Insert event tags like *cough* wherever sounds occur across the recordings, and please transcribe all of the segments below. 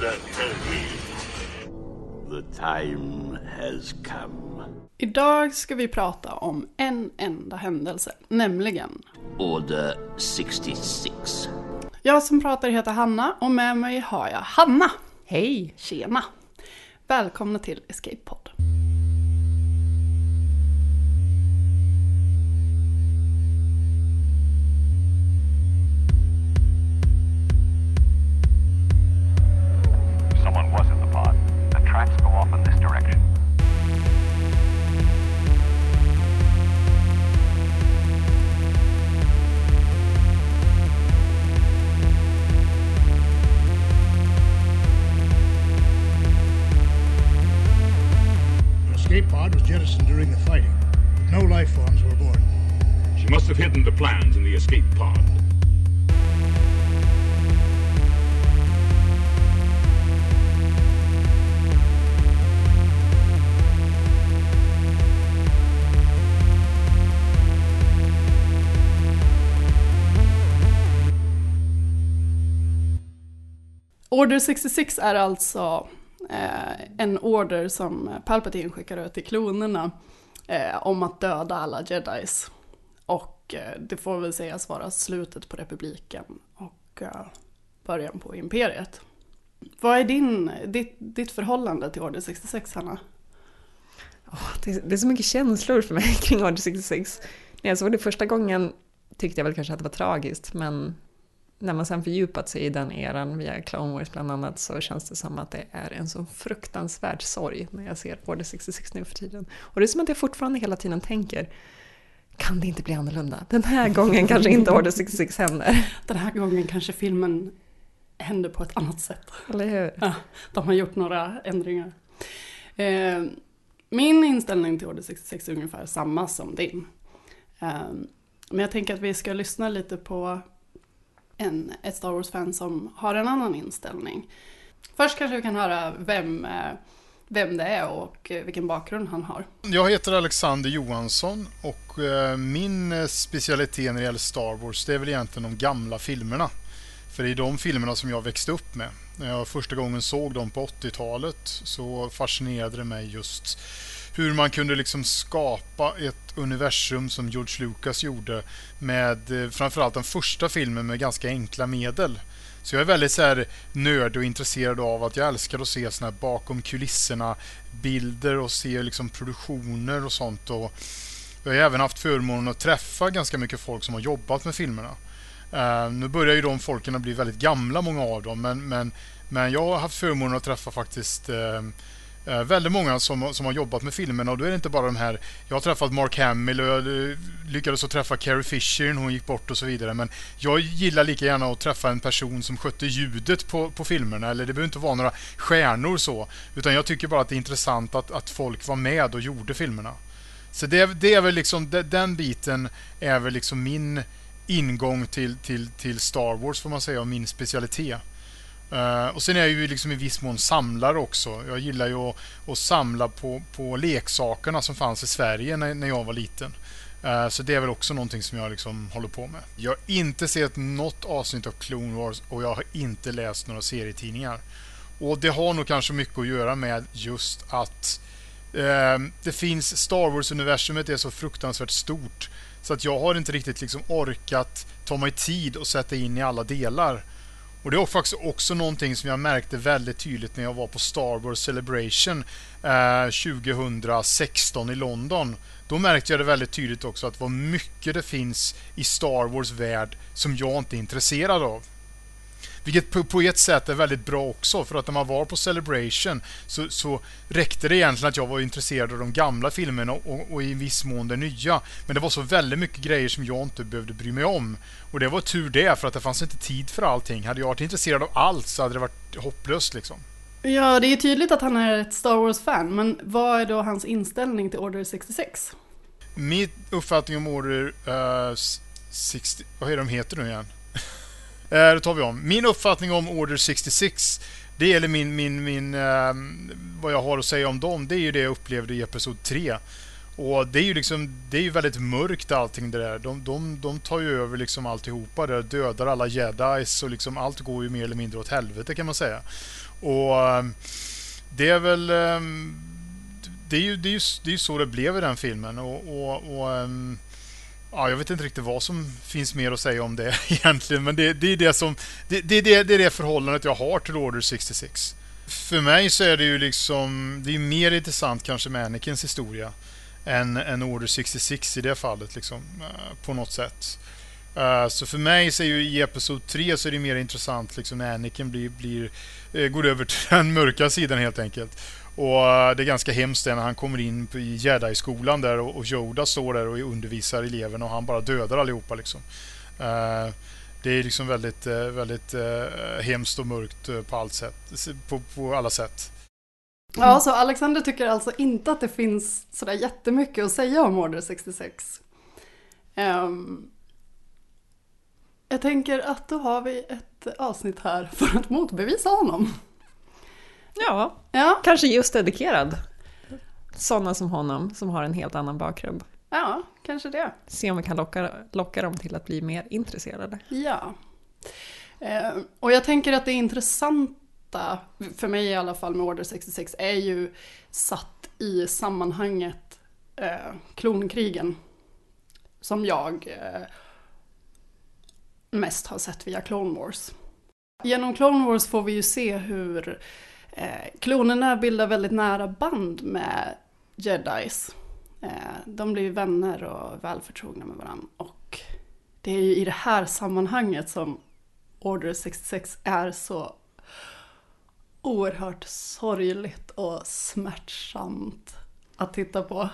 The time has come. Idag ska vi prata om en enda händelse, nämligen Order 66. Jag som pratar heter Hanna och med mig har jag Hanna. Hej! Tjena! Välkomna till Escape Pod. Order 66 är alltså eh, en order som Palpatine skickar ut till klonerna eh, om att döda alla jedis. Och eh, det får väl sägas vara slutet på republiken och eh, början på imperiet. Vad är din, ditt, ditt förhållande till Order 66, Hanna? Oh, det, är, det är så mycket känslor för mig *laughs* kring Order 66. När jag såg det första gången tyckte jag väl kanske att det var tragiskt, men när man sen fördjupat sig i den eran via Clone Wars bland annat så känns det som att det är en så fruktansvärd sorg när jag ser Order 66 nu för tiden. Och det är som att jag fortfarande hela tiden tänker kan det inte bli annorlunda? Den här gången kanske inte Order 66 händer. *laughs* Den här gången kanske filmen händer på ett annat sätt. Eller hur? Ja, de har gjort några ändringar. Eh, min inställning till Order 66 är ungefär samma som din. Eh, men jag tänker att vi ska lyssna lite på en, ett Star Wars-fan som har en annan inställning. Först kanske vi kan höra vem, eh, vem det är och eh, vilken bakgrund han har. Jag heter Alexander Johansson och eh, min specialitet när det gäller Star Wars det är väl egentligen de gamla filmerna. För det är de filmerna som jag växte upp med. När jag första gången såg dem på 80-talet så fascinerade det mig just hur man kunde liksom skapa ett universum som George Lucas gjorde med eh, framförallt den första filmen med ganska enkla medel. Så jag är väldigt så här nörd och intresserad av att jag älskar att se såna här bakom kulisserna bilder och se liksom produktioner och sånt. Och jag har även haft förmånen att träffa ganska mycket folk som har jobbat med filmerna. Uh, nu börjar ju de folken bli väldigt gamla, många av dem, men, men, men jag har haft förmånen att träffa faktiskt uh, eh, väldigt många som, som har jobbat med filmerna och då är det inte bara de här Jag har träffat Mark Hamill och jag lyckades att träffa Carrie Fisher när hon gick bort och så vidare men jag gillar lika gärna att träffa en person som skötte ljudet på, på filmerna eller det behöver inte vara några stjärnor så utan jag tycker bara att det är intressant att, att folk var med och gjorde filmerna. Så det, det är väl liksom den biten är väl liksom min ingång till, till, till Star Wars får man säga och min specialitet. Uh, och sen är jag ju liksom i viss mån samlare också. Jag gillar ju att, att samla på, på leksakerna som fanns i Sverige när, när jag var liten. Uh, så det är väl också någonting som jag liksom håller på med. Jag har inte sett något avsnitt av Clone Wars och jag har inte läst några serietidningar. Och det har nog kanske mycket att göra med just att uh, det finns Star Wars-universumet är så fruktansvärt stort så att jag har inte riktigt liksom orkat ta mig tid och sätta in i alla delar. Och det är faktiskt också någonting som jag märkte väldigt tydligt när jag var på Star Wars Celebration eh, 2016 i London. Då märkte jag det väldigt tydligt också att vad mycket det finns i Star Wars värld som jag inte är intresserad av. Vilket på, på ett sätt är väldigt bra också för att när man var på Celebration så, så räckte det egentligen att jag var intresserad av de gamla filmerna och, och, i viss mån det nya. Men det var så väldigt mycket grejer som jag inte behövde bry mig om. Och det var tur det för att det fanns inte tid för allting. Hade jag varit intresserad av allt så hade det varit hopplöst liksom. Ja, det är tydligt att han är ett Star Wars-fan, men vad är då hans inställning till Order 66? Min uppfattning om Order uh, 60... Vad är de heter nu igen? Eh, då tar vi om. Min uppfattning om Order 66, det gäller min, min, min, eh, vad jag har att säga om dem, det är ju det jag upplevde i Episod 3. Och det är ju liksom, det är ju väldigt mörkt allting det där. De, de, de tar ju över liksom alltihopa där, dödar alla jedis och liksom allt går ju mer eller mindre åt helvete kan man säga. Och ehm, det är väl... Ehm, det är ju, det är ju, det är ju så det blev i den filmen och, och, och ehm, Ja, jag vet inte riktigt vad som finns mer att säga om det *laughs* egentligen, men det, det är det som det, det, det, det är det förhållandet jag har till Order 66. För mig så är det ju liksom, det är mer intressant kanske med Anakins historia än, än Order 66 i det fallet liksom, eh, på något sätt. Eh, så för mig så är ju i Episod 3 så är det mer intressant liksom när Anakin blir, blir, eh, går över till den mörka sidan helt enkelt. Och eh, det är ganska hemskt det när han kommer in i Jedi-skolan där och Yoda står där och undervisar eleverna och han bara dödar allihopa liksom. Eh, det är liksom väldigt, eh, väldigt hemskt och mörkt på, allt sätt, på, på alla sätt. Ja, så Alexander tycker alltså inte att det finns sådär jättemycket att säga om Order 66. Um, ehm, jag tänker att då har vi ett avsnitt här för att motbevisa honom. Ja, Ja, kanske just dedikerad. Sådana som honom, som har en helt annan bakgrund. ja, kanske det. Se om vi kan locka, locka dem till att bli mer intresserade. Ja. Eh, och jag tänker att det intressanta, för mig i alla fall med Order 66, är ju satt i sammanhanget eh, klonkrigen. Som jag eh, mest har sett via Clone Wars. Genom Clone Wars får vi ju se hur Eh, klonerna bildar väldigt nära band med jedis. Eh, de blir vänner och välförtrogna med varandra. Och det är ju i det här sammanhanget som Order 66 är så oerhört sorgligt och smärtsamt att titta på.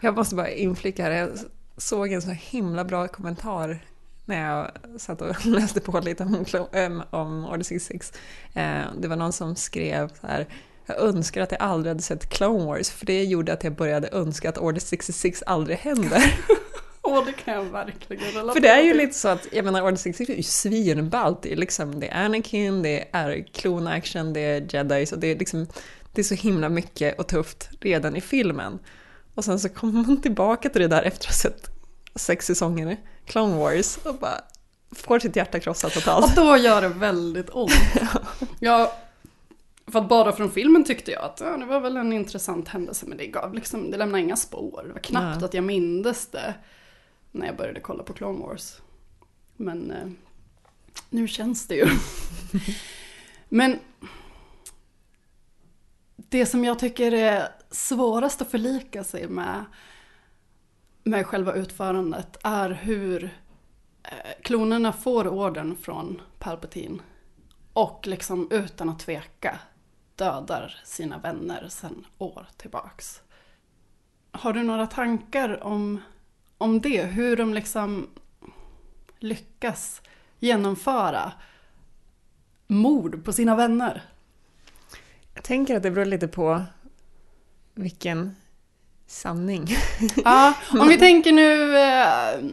Jag måste bara inflika här, jag såg en så himla bra kommentar när jag satt och *laughs* läste på lite om, äm, om Order 66. Eh, Det var någon som skrev så här jag önskar att jag aldrig hade sett Clone Wars för det gjorde att jag började önska att Order 66 aldrig händer. *laughs* Och det kan jag verkligen relatera För det är ju lite så att, jag menar Order 66 är ju svinballt. Det är liksom, det är Anakin, det är klon-action, det är jedis och det är liksom, det är så himla mycket och tufft redan i filmen. Och sen så kommer man tillbaka till det där efter att ha sett sex säsonger Clone Wars och bara får sitt hjärta krossat Och totalt. då gör det väldigt ont. *laughs* Ja, för att bara från filmen tyckte jag att ja, det var väl en intressant händelse, men det gav liksom, det lämnade inga spår. Det var knappt Nej. att jag mindes det när jag började kolla på Clone Wars. Men eh, nu känns det ju. *laughs* men det som jag tycker är svårast att förlika sig med, med själva utförandet är hur eh, klonerna får orden från Palpatine och liksom utan att tveka dödar sina vänner sedan år tillbaks. Har du några tankar om, om det? Hur de liksom lyckas genomföra mord på sina vänner? Jag tänker att det beror lite på vilken sanning. Ja, *laughs* om vi tänker nu... Eh,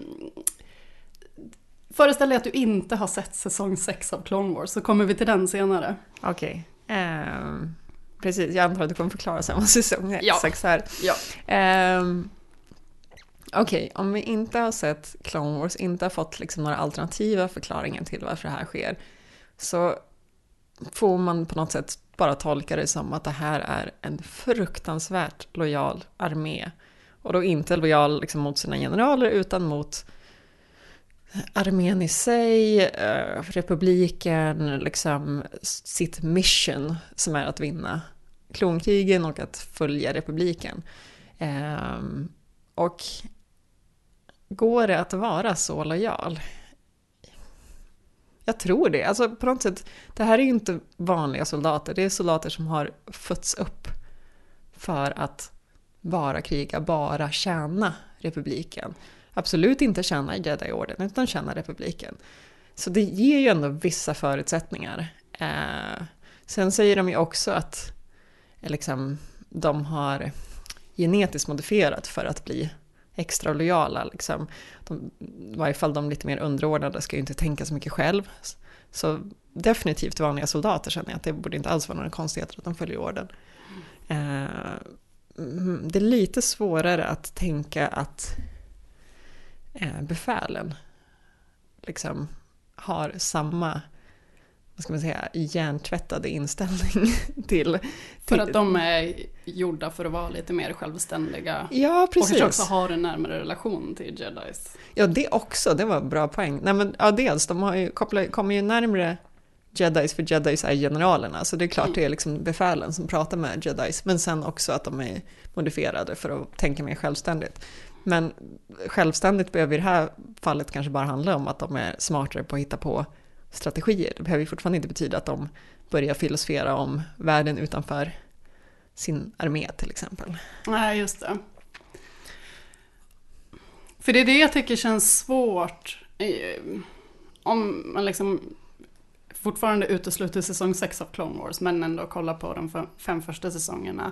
föreställ dig att du inte har sett säsong 6 av Clone Wars, så kommer vi till den senare. Okej. ehm, precis, jag antar att du kommer förklara samma säsong Ja. exakt så här. Ja. Ehm, Okej, om vi inte har sett Clone Wars, inte har fått liksom några alternativa förklaringar till varför det här sker, så får man på något sätt bara tolkar det som att det här är en fruktansvärt lojal armé. Och då inte lojal liksom mot sina generaler utan mot armén i sig, eh, republiken, liksom sitt mission som är att vinna klonkrigen och att följa republiken. Ehm, och går det att vara så lojal? Jag tror det. Alltså på något sätt, det här är ju inte vanliga soldater. Det är soldater som har fötts upp för att bara kriga, bara tjäna republiken. Absolut inte tjäna Jedi-orden, utan tjäna republiken. Så det ger ju ändå vissa förutsättningar. Eh, sen säger de ju också att eh, liksom, de har genetiskt modifierat för att bli extra lojala. Liksom. De, I varje fall de lite mer underordnade ska ju inte tänka så mycket själv. Så definitivt vanliga soldater känner jag att det borde inte alls vara några konstigheter att de följer orden. Eh, det är lite svårare att tänka att eh, befälen liksom har samma vad ska man säga, hjärntvättade inställning *laughs* till... För att de är gjorda för att vara lite mer självständiga. Ja, Och precis. kanske också har en närmare relation till jedis. Ja, det också. Det var en bra poäng. Nej, men, ja, dels, de har ju, kopplar, kommer ju närmre jedis, för jedis är generalerna. Så det är klart det är liksom befälen som pratar med jedis. Men sen också att de är modifierade för att tänka mer självständigt. Men självständigt behöver i det här fallet kanske bara handla om att de är smartare på att hitta på strategier. Det behöver ju fortfarande inte betyda att de börjar filosofera om världen utanför sin armé till exempel. Nej, just det. För det är det jag tycker känns svårt. Om man liksom fortfarande utesluter säsong 6 av Clone Wars, men ändå kollar på de fem- första säsongerna.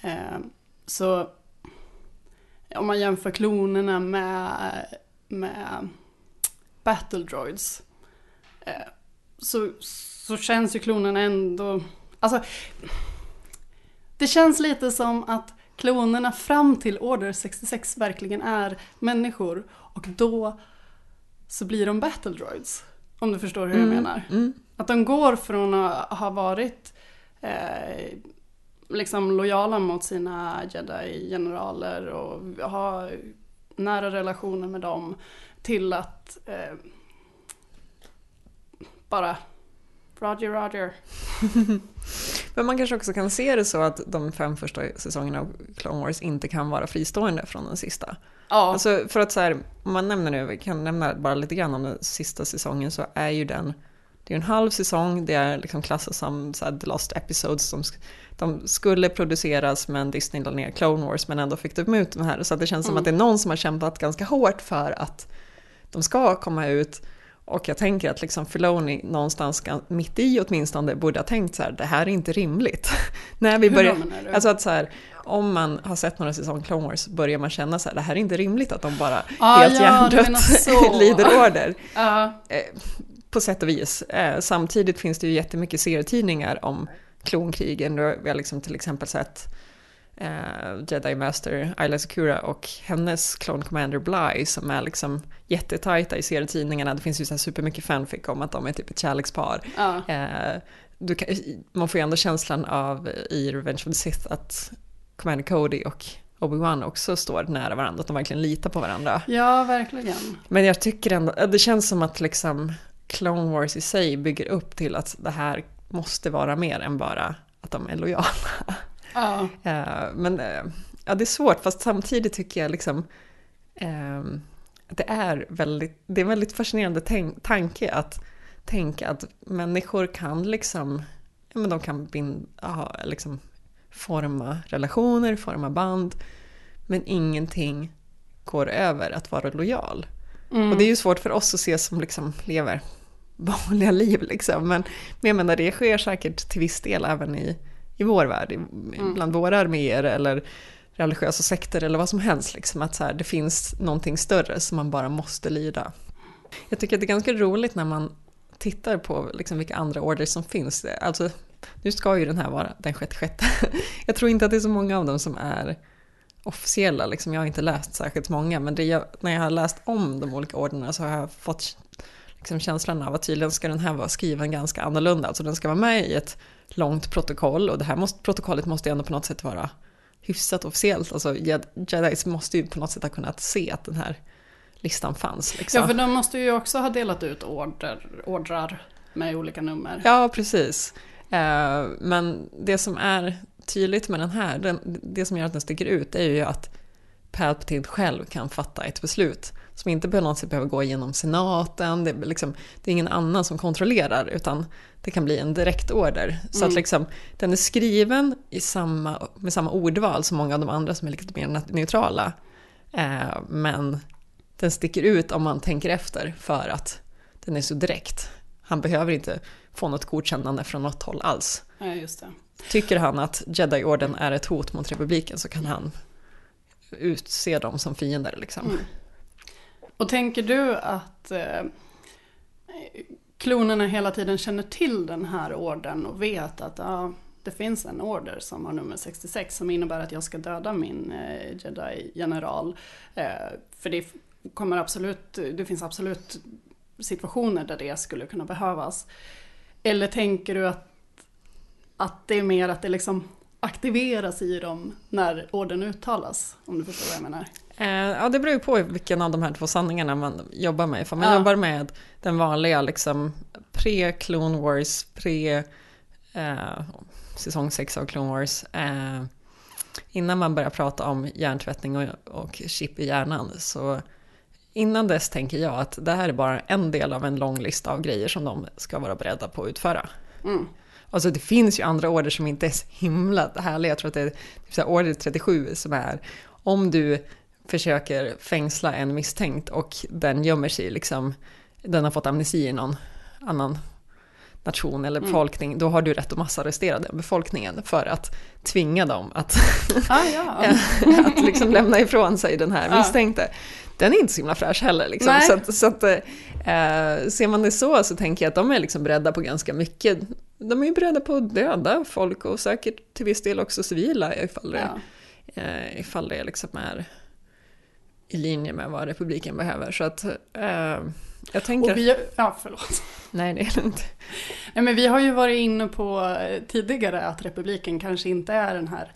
Eh, så om man jämför klonerna med, med Battle Droids så, så känns ju klonerna ändå... Alltså, det känns lite som att klonerna fram till Order 66 verkligen är människor och då så blir de battle droids. Om du förstår hur jag menar. Att de går från att ha varit eh, liksom lojala mot sina jedi-generaler och ha nära relationer med dem till att eh, bara Roger, Roger. *laughs* Men man kanske också kan se det så att de fem första säsongerna av Clone Wars inte kan vara fristående från den sista. Ja, Alltså för att så här, om man nämner nu, vi kan nämna bara lite grann om den sista säsongen så är ju den, det är en halv säsong, det är liksom klassat som så här, The Lost Episodes, som, de skulle produceras men Disney la ner Clone Wars men ändå fick de ut de här. Så det känns som att det är någon som har kämpat ganska hårt för att de ska komma ut. Och jag tänker att liksom Filoni någonstans mitt i åtminstone borde ha tänkt så här, det här är inte rimligt. *laughs* När vi börjar, alltså att så här, om man har sett några säsonger Clone Wars börjar man känna så här, det här är inte rimligt att de bara Ah, helt ja, hjärndött så. *laughs* lyder order. *laughs* ja, På sätt och vis. Eh, samtidigt finns det ju jättemycket serietidningar om klonkrigen. Vi har liksom till exempel sett eh, Jedi Master Ayla Secura och hennes Clone Commander Bly som är liksom jättetajta i serietidningarna. Det finns ju så här supermycket fanfic om att de är typ ett kärlekspar. ja. Eh, kan, man får ju ändå känslan av i Revenge of the Sith att Commander Cody och Obi-Wan också står nära varandra, att de verkligen litar på varandra. ja, verkligen. Men jag tycker ändå, det känns som att liksom Clone Wars i sig bygger upp till att det här måste vara mer än bara att de är lojala. Ja. Eh, Men eh, ja, det är svårt, fast samtidigt tycker jag liksom ehm, det är väldigt, det är en väldigt fascinerande tänk, tanke att tänka att människor kan liksom, ja men de kan bin, ja, liksom forma relationer, forma band, men ingenting går över att vara lojal. Och det är ju svårt för oss att se som liksom lever vanliga liv liksom. Men, men jag menar det sker säkert till viss del även i, i vår värld, i, bland våra arméer eller religiösa sekter eller vad som helst. Liksom, att så här, det finns någonting större som man bara måste lyda. Jag tycker att det är ganska roligt när man tittar på liksom vilka andra orders som finns. Alltså, nu ska ju den här vara den sjätte sjätte. *laughs* Jag tror inte att det är så många av dem som är officiella. Liksom. Jag har inte läst särskilt många, men jag, när jag har läst om de olika orderna så har jag fått liksom känslan av att tydligen ska den här vara skriven ganska annorlunda. Alltså den ska vara med i ett långt protokoll och det här måste, protokollet måste ändå på något sätt vara hyfsat officiellt. Alltså Jed- Jedis måste ju på något sätt ha kunnat se att den här listan fanns. Liksom. ja, för de måste ju också ha delat ut order, ordrar med olika nummer. Ja, precis. Eh, Men det som är tydligt med den här, den, det som gör att den sticker ut, är ju att Palpatine själv kan fatta ett beslut som inte på något sätt behöver gå igenom senaten, det är, liksom, det är ingen annan som kontrollerar, utan det kan bli en direktorder. Så att liksom, den är skriven i samma, med samma ordval som många av de andra som är lite mer neutrala. Eh, men den sticker ut om man tänker efter för att den är så direkt. Han behöver inte få något godkännande från något håll alls. Ja, just det. Tycker han att Jedi-orden är ett hot mot republiken så kan han utse dem som fiender. Liksom. Och tänker du att eh, klonerna hela tiden känner till den här orden och vet att ja, det det finns en order som har nummer 66 som innebär att jag ska döda min eh, jedi-general. Eh, för det kommer absolut, det finns absolut situationer där det skulle kunna behövas. Eller tänker du att, att det är mer att det liksom aktiveras i dem när orden uttalas? Om du förstår vad jag menar. Eh, ja, det beror ju på vilken av de här två sanningarna man jobbar med. För man Ja. jobbar med den vanliga liksom pre-Clone Wars, pre eh, säsong 6 av Clone Wars. Eh, innan man börjar prata om hjärntvättning och, och chip i hjärnan. Så innan dess tänker jag att det här är bara en del av en lång lista av grejer som de ska vara beredda på att utföra. Mm. Alltså det finns ju andra order som inte är så himla härliga. Jag tror att det är typ så order 37 som är om du försöker fängsla en misstänkt och den gömmer sig liksom, den har fått amnesti i någon annan nation eller befolkning, då har du rätt att massarrestera den befolkningen för att tvinga dem att, Ah, ja. *laughs* att liksom lämna ifrån sig den här Ja. misstänkte. Den är inte så himla fräsch heller. Liksom. Så, att, så att, eh, ser man det så så tänker jag att de är liksom beredda på ganska mycket. De är ju beredda på att döda folk och säkert till viss del också civila ifall det, Ja. eh, ifall det liksom är i linje med vad republiken behöver. Så att eh, jag tänker... Och vi, ja, förlåt. Nej, det är lugnt. Nej, men vi har ju varit inne på eh, tidigare att republiken kanske inte är den här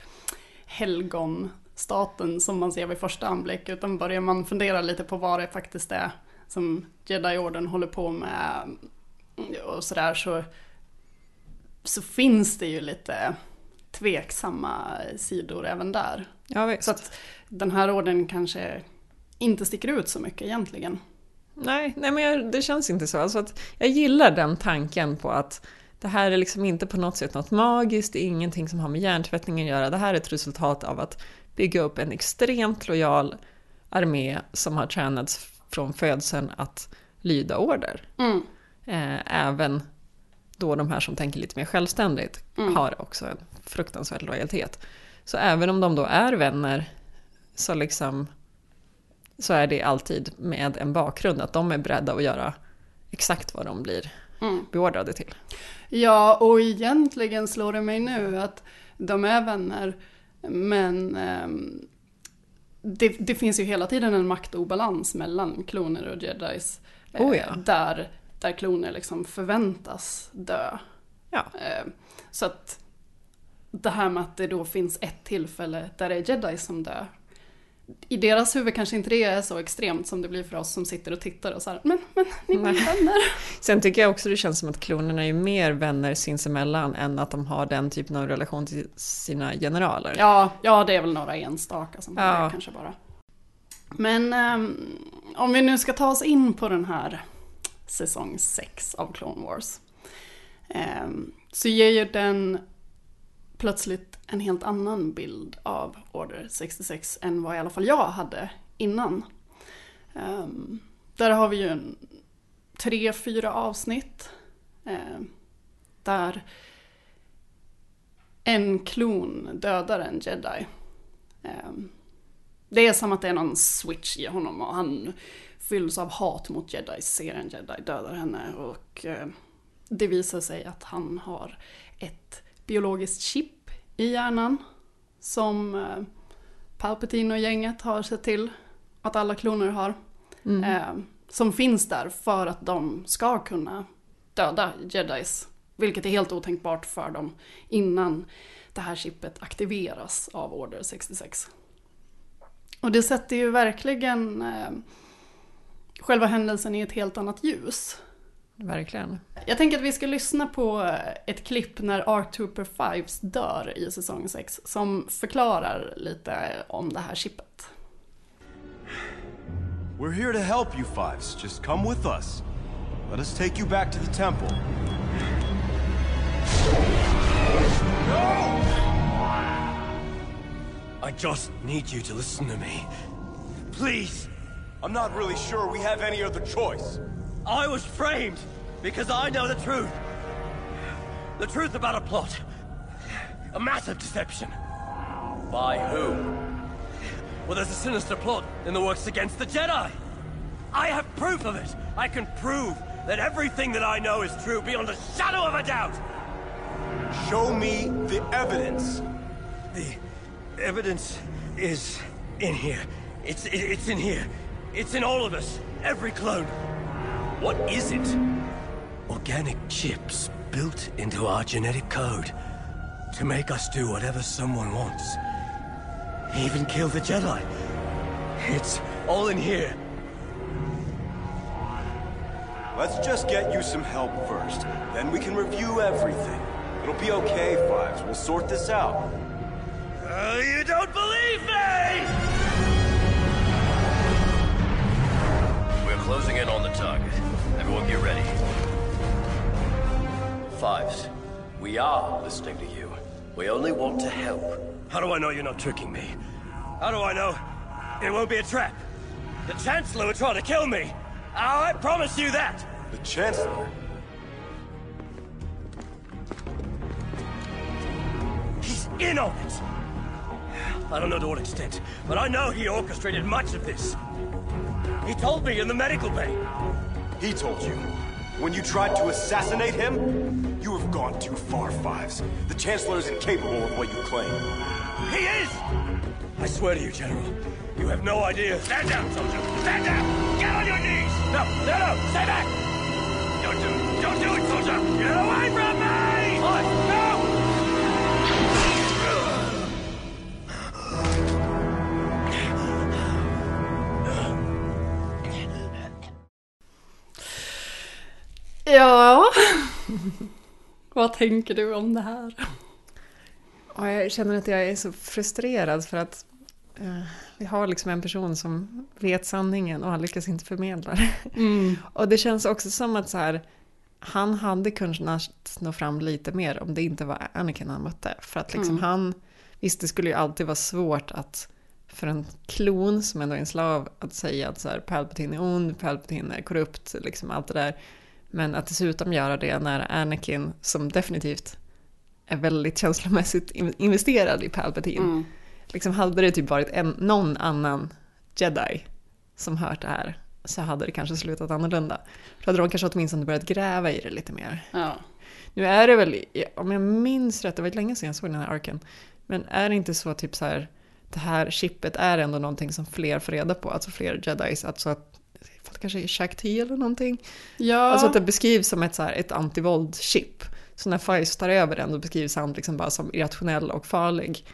helgonstaten som man ser vid första anblick, utan börjar man fundera lite på vad det faktiskt är som Jedi-orden håller på med och sådär så, så finns det ju lite tveksamma sidor även där. Ja. Så att den här orden kanske inte sticker ut så mycket egentligen. Nej, nej men jag, det känns inte så. Alltså att jag gillar den tanken på att det här är liksom inte på något sätt något magiskt, det är ingenting som har med hjärntvättning att göra. Det här är ett resultat av att bygga upp en extremt lojal armé som har tränats från födseln att lyda order. Mm. Eh, även då de här som tänker lite mer självständigt har också en fruktansvärd lojalitet. Så även om de då är vänner så liksom så är det alltid med en bakgrund att de är beredda att göra exakt vad de blir beordrade till. Ja, och egentligen slår det mig nu att de är vänner, men ehm, det, det finns ju hela tiden en maktobalans mellan kloner och jedis. eh, Oh ja. där, där kloner liksom förväntas dö. Ja, Eh, så att det här med att det då finns ett tillfälle där det är jedis som dör. I deras huvud kanske inte det är så extremt som det blir för oss som sitter och tittar och så här, men, men ni Nej. vänner. *laughs* Sen tycker jag också det känns som att klonerna är mer vänner sinsemellan än att de har den typen av relation till sina generaler. Ja, ja, det är väl några enstaka som Ja. kanske bara. Men ehm, om vi nu ska ta oss in på den här säsong 6 av Clone Wars. ehm, så ger ju den plötsligt en helt annan bild av Order 66 än vad i alla fall jag hade innan. Um, där har vi ju en, tre, fyra avsnitt eh, där en klon dödar en jedi. Eh, Det är som att det är någon switch i honom och han fylls av hat mot jedi, ser en jedi, dödar henne och eh, det visar sig att han har ett biologiskt chip i hjärnan som eh, Palpatine och gänget har sett till att alla kloner har. Eh, som finns där för att de ska kunna döda jedis. Vilket är helt otänkbart för dem innan det här chippet aktiveras av Order 66. Och det sätter ju verkligen eh, själva händelsen i ett helt annat ljus. Verkligen. Jag tänker att vi ska lyssna på ett klipp när Ark Trooper 5 dör i säsong 6 som förklarar lite om det här chippet. We're here to help you fives. Just come with us. Let us take you back to the temple. I just need you to listen to me. Please! I'm not really sure we have any other choice. I was framed because I know the truth. The truth about a plot. A massive deception. By who? Well, there's a sinister plot in the works against the Jedi. I have proof of it. I can prove that everything that I know is true beyond a shadow of a doubt. Show me the evidence. The evidence is in here. It's it's in here. It's in all of us. Every clone. What is it? Organic chips built into our genetic code to make us do whatever someone wants. Even kill the Jedi. It's all in here. Let's just get you some help first. Then we can review everything. It'll be okay, Fives. We'll sort this out. Uh, you don't believe me! We're closing in on the target. Everyone get ready. Fives, we are listening to you. We only want to help. How do I know you're not tricking me? How do I know it won't be a trap? The Chancellor would try to kill me. Ah, I promise you that. The Chancellor? He's in on it. I don't know to what extent, but I know he orchestrated much of this. He told me in the medical bay. He told you. When you tried to assassinate him? You have gone too far, Fives. The Chancellor is incapable of what you claim. He is! I swear to you, General, you have no idea. Stand down, soldier! Stand down! Get on your knees! No, no, no! Stay back! Don't do it! Don't do it, soldier! Get away from me! Ja, vad tänker du om det här? Och jag känner att jag är så frustrerad för att eh, vi har liksom en person som vet sanningen och han lyckas inte förmedla det. Mm. Och det känns också som att så här, han hade kunnat nå fram lite mer om det inte var Anakin han mötte. För att liksom Mm. han, visst det skulle ju alltid vara svårt att för en klon som ändå är en slav att säga att så här, Palpatine är ond, Palpatine är korrupt, liksom allt det där. Men att dessutom göra det när Anakin, som definitivt är väldigt känslomässigt in- investerad i Palpatine, Mm. liksom hade det typ varit en, någon annan jedi som hört det här så hade det kanske slutat annorlunda. Då hade de kanske åtminstone börjat gräva i det lite mer. Ja. Nu är det väl, om jag minns rätt, det var länge sedan jag såg den här arken, men är det inte så typ så här, det här chippet är ändå någonting som fler får reda på, alltså fler jedis, alltså att för att det kanske är Shack 10 eller någonting. Ja. Alltså att det beskrivs som ett, så här, ett antivåld-chip. Så när Fives tar över den då beskrivs han liksom bara som irrationell och farlig.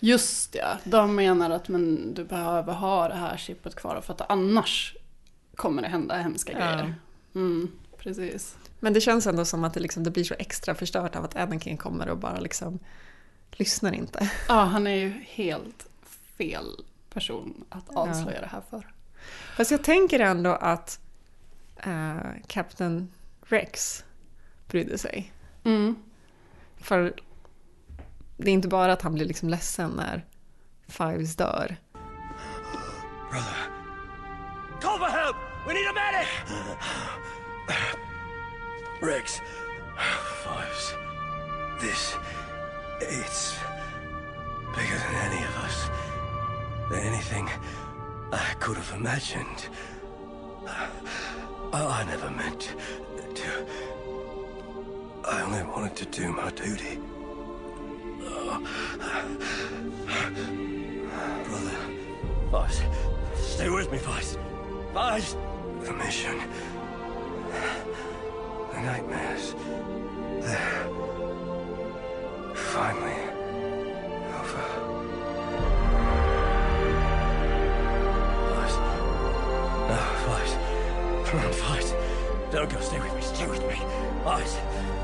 Just det, de menar att men, du behöver ha det här chippet kvar för att annars kommer det hända hemska Ja. grejer. Mm, precis. Men det känns ändå som att det, liksom, det blir så extra förstört av att Anakin kommer och bara liksom lyssnar inte. Ja, han är ju helt fel person att avslöja det här för. Fast jag tänker ändå att uh, Captain Rex brydde sig. Mm. För det är inte bara att han blir liksom ledsen när Fives dör. Brother. Call for help! We need a medic! Rex. Fives. This. It's bigger than any of us. Than anything I could have imagined. I, never meant to. I only wanted to do my duty. Brother. Vice. Stay with me, Vice. Vice. The mission. The nightmares. They're finally over. On, Vice. Don't go. Stay with me. Stay with me. Vice.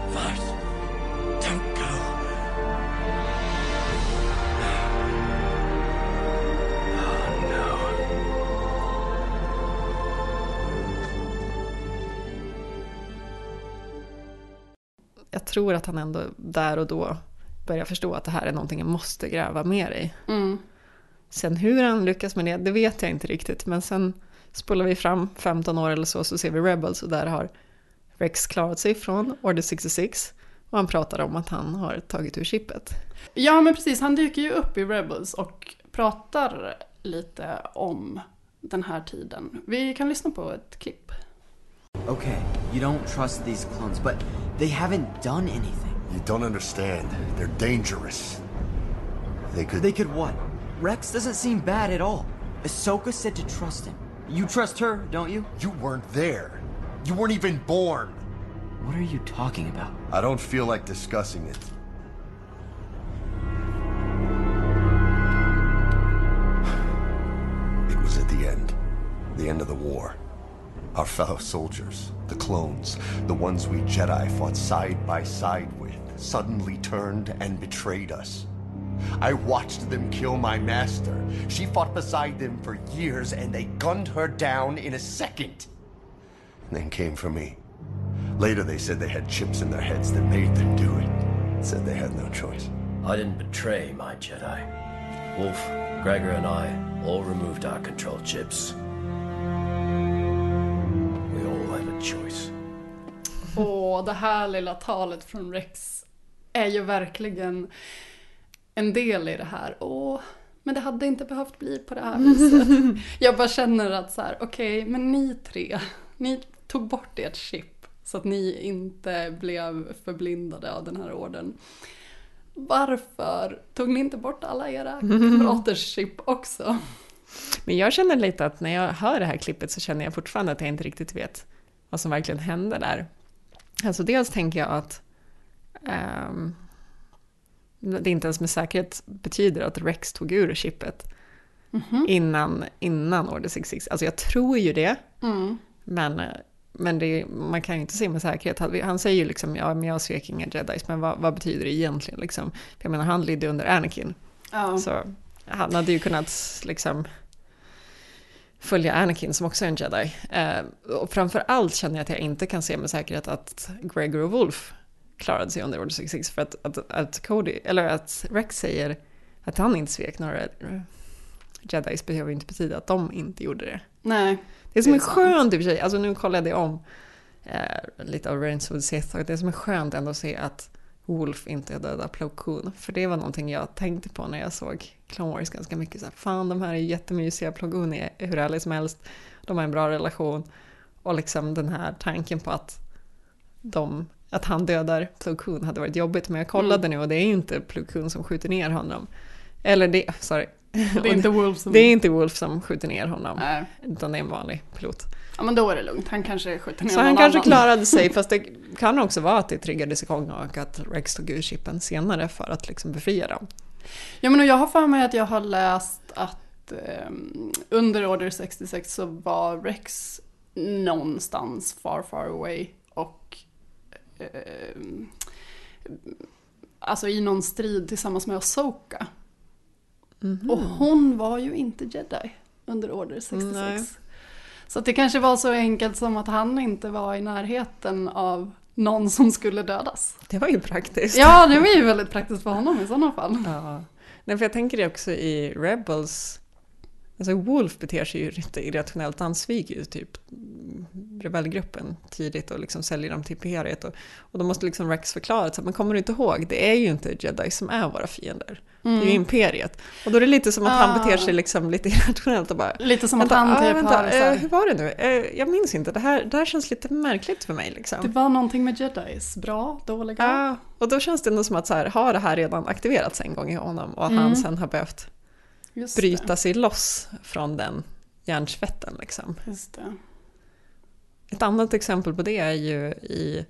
Vice. Don't go. Oh, no. Jag tror att han ändå där och då börjar förstå att det här är någonting jag måste gräva mer i. Mm. Sen hur han lyckas med det, det vet jag inte riktigt. Men sen spolar vi fram 15 år eller så, så ser vi Rebels och där har Rex klarat sig från Order 66. Och han pratar om att han har tagit ur chippet. Ja, men precis. Han dyker ju upp i Rebels och pratar lite om den här tiden. Vi kan lyssna på ett klipp. Okay, you don't trust these clones, but they haven't done anything. You don't understand. They're dangerous. They could. They could what? Rex doesn't seem bad at all. Ahsoka said to trust him. You trust her, don't you? You weren't there. You weren't even born. What are you talking about? I don't feel like discussing it. It was at the end. The end of the war. Our fellow soldiers, the clones, the ones we Jedi fought side by side with, suddenly turned and betrayed us. I watched them kill my master. She fought beside them for years and they gunned her down in a second. And then came for me. Later they said they had chips in their heads that made them do it. Said they had no choice. I didn't betray my Jedi. Wolf, Gregor, and I all removed our control chips. We all have a choice. Och det här lilla talet från Rex är ju verkligen en del i det här. Åh, men det hade inte behövt bli på det här *laughs* viset. Jag bara känner att så här, okej, men ni tre, ni tog bort ert chip så att ni inte blev förblindade av den här orden. Varför tog ni inte bort alla era kamraters *laughs* chip också? Men jag känner lite att när jag hör det här klippet så känner jag fortfarande att jag inte riktigt vet vad som verkligen hände där. Alltså dels tänker jag att ehm, det inte ens med säkerhet betyder att Rex tog ur chippet innan, innan Order 66. Alltså jag tror ju det, Mm. men, men det, man kan ju inte säga med säkerhet. Han- säger ju liksom, ja men jag svek inga jedis, men vad, vad betyder det egentligen liksom? För jag menar, han lydde under Anakin. Ja. Så han hade ju kunnat liksom följa Anakin som också är en jedi. Eh, och framför allt känner jag att jag inte kan se med säkerhet att Gregor och Wolf klarade sig under Order 66 för att, att, att Cody, eller att Rex säger att han inte svek några jedis behöver inte betyda att de inte gjorde det. Nej. Det är som Det är skönt i och för sig, alltså nu kollade jag om eh, lite av Reigns of the Sith och det är som är skönt ändå att se att Wolf inte dödar Plo Koon. För det var någonting jag tänkte på när jag såg Clone Wars ganska mycket. Så här, Fan, de här är jättemysiga, Plo Koon är hur ärlig som helst. De har en bra relation. Och liksom den här tanken på att, de, att han dödar Plo Koon hade varit jobbigt. Men jag kollade nu och det är inte Plo Koon som skjuter ner honom. Eller det, sorry. Det är inte Wolf som- Det är inte Wolf som skjuter ner honom. Nej. Utan det är en vanlig pilot. Ja men då är det lugnt, han kanske skjuter ner Så han någon kanske annan. klarade sig, *laughs* fast det kan också vara att det triggades igång och att Rex tog ur chippen senare för att liksom befria dem. Ja men och jag har för mig att jag har läst att ehm, under Order 66 så var Rex någonstans far far away och alltså i någon strid tillsammans med Ahsoka. Mhm. Och hon var ju inte jedi under Order 66. Nej. Så det kanske var så enkelt som att han inte var i närheten av någon som skulle dödas. Det var ju praktiskt. Ja, det var ju väldigt praktiskt för honom i sådana fall. Ja. Nej, för jag tänker det också i Rebels. Alltså Wolf beter sig ju lite irrationellt. Han sviker ju typ rebellgruppen tidigt och liksom säljer dem till Imperiet. Och, och då måste liksom Rex förklara att men kommer inte ihåg, det är ju inte Jedi som är våra fiender. Det är ju Mm. Imperiet. Och då är det lite som att han Ah. beter sig liksom lite irrationellt och bara... Lite som att han ah, typ vänta, har eh, Hur var det nu? Eh, jag minns inte, det här, det här känns lite märkligt för mig liksom. Det var någonting med jedis. Bra, dåliga. Ja, och då känns det ändå som att så här, har det här redan aktiverats en gång i honom och att Mm. han sen har behövt Just bryta sig loss från den hjärnsvetten. Liksom. Det. Ett annat exempel på det är ju i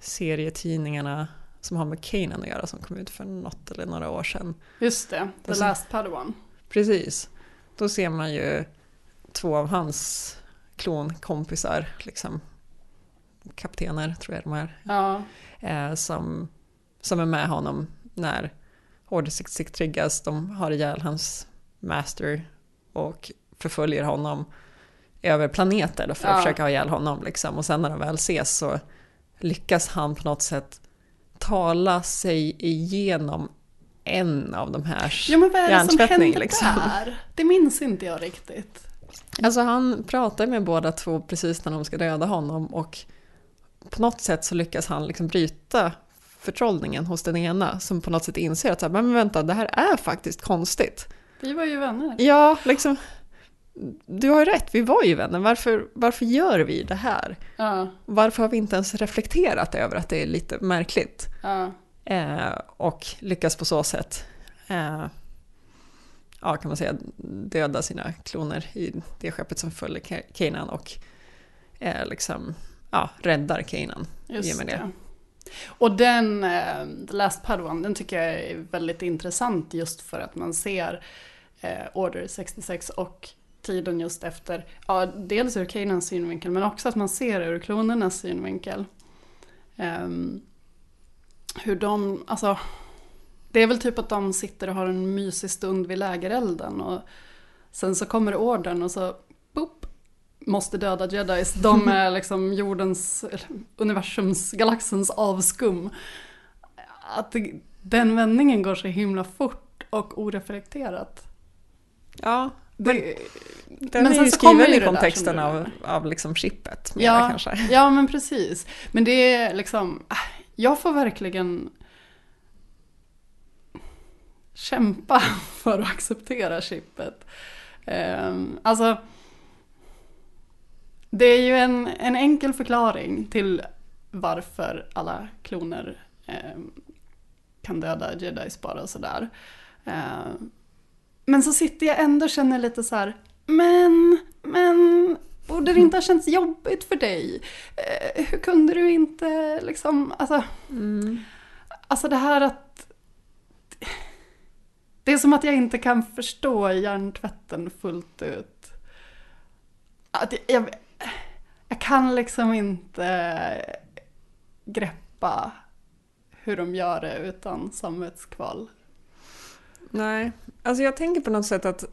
serietidningarna som har med Kanan att göra som kom ut för något eller några år sedan. Just det, The Alltså- Last Padawan. Precis. Då ser man ju två av hans klonkompisar, liksom kaptener tror jag de är, Ja. eh, som, som är med honom när Order 66 triggas. De har ihjäl hans master och förföljer honom över planeter för att Ja. försöka ha ihjäl honom. Liksom. Och sen när de väl ses så lyckas han på något sätt tala sig igenom en av de här Ja men vad är det som hjärntvättning, hände liksom. där? Det minns inte jag riktigt. Alltså han pratar med båda två precis när de ska döda honom och på något sätt så lyckas han liksom bryta förtrollningen hos den ena som på något sätt inser att så här, men vänta, det här är faktiskt konstigt. Vi var ju vänner. Ja, liksom, du har ju rätt, vi var ju vänner. Varför, varför gör vi det här? Ja. Varför har vi inte ens reflekterat över att det är lite märkligt? Ja. Eh, och lyckas på så sätt, eh, ja kan man säga, döda sina kloner i det skeppet som följer Ka- Kanan och eh, liksom, ja, räddar Kanan i och med det. det. Och den, eh, The Last Padawan, den tycker jag är väldigt intressant just för att man ser eh, Order 66 och tiden just efter, ja, dels ur Kanans synvinkel men också att man ser ur klonernas synvinkel. Um, hur de, alltså, det är väl typ att de sitter och har en mysig stund vid lägerelden och sen så kommer ordern och så, boop, måste döda jedis. De *laughs* är liksom jordens, universums, galaxens avskum. Att det, den vändningen går så himla fort och oreflekterat. Ja, Det, Den men är ju skriven i kontexten av, av liksom chippet. Ja, kanske. ja, men precis. Men det är liksom, äh, jag får verkligen kämpa *laughs* för att acceptera chippet. Um, alltså, det är ju en, en enkel förklaring till varför alla kloner ehm, kan döda jedis bara och sådär. Ehm, men så sitter jag ändå och känner lite så här, men, men, borde det inte ha känts jobbigt för dig? Eh, hur kunde du inte liksom, alltså, alltså det här att det är som att jag inte kan förstå hjärntvätten fullt ut. Att jag, jag, jag kan liksom inte greppa hur de gör det utan samvetskval. Nej, alltså jag tänker på något sätt att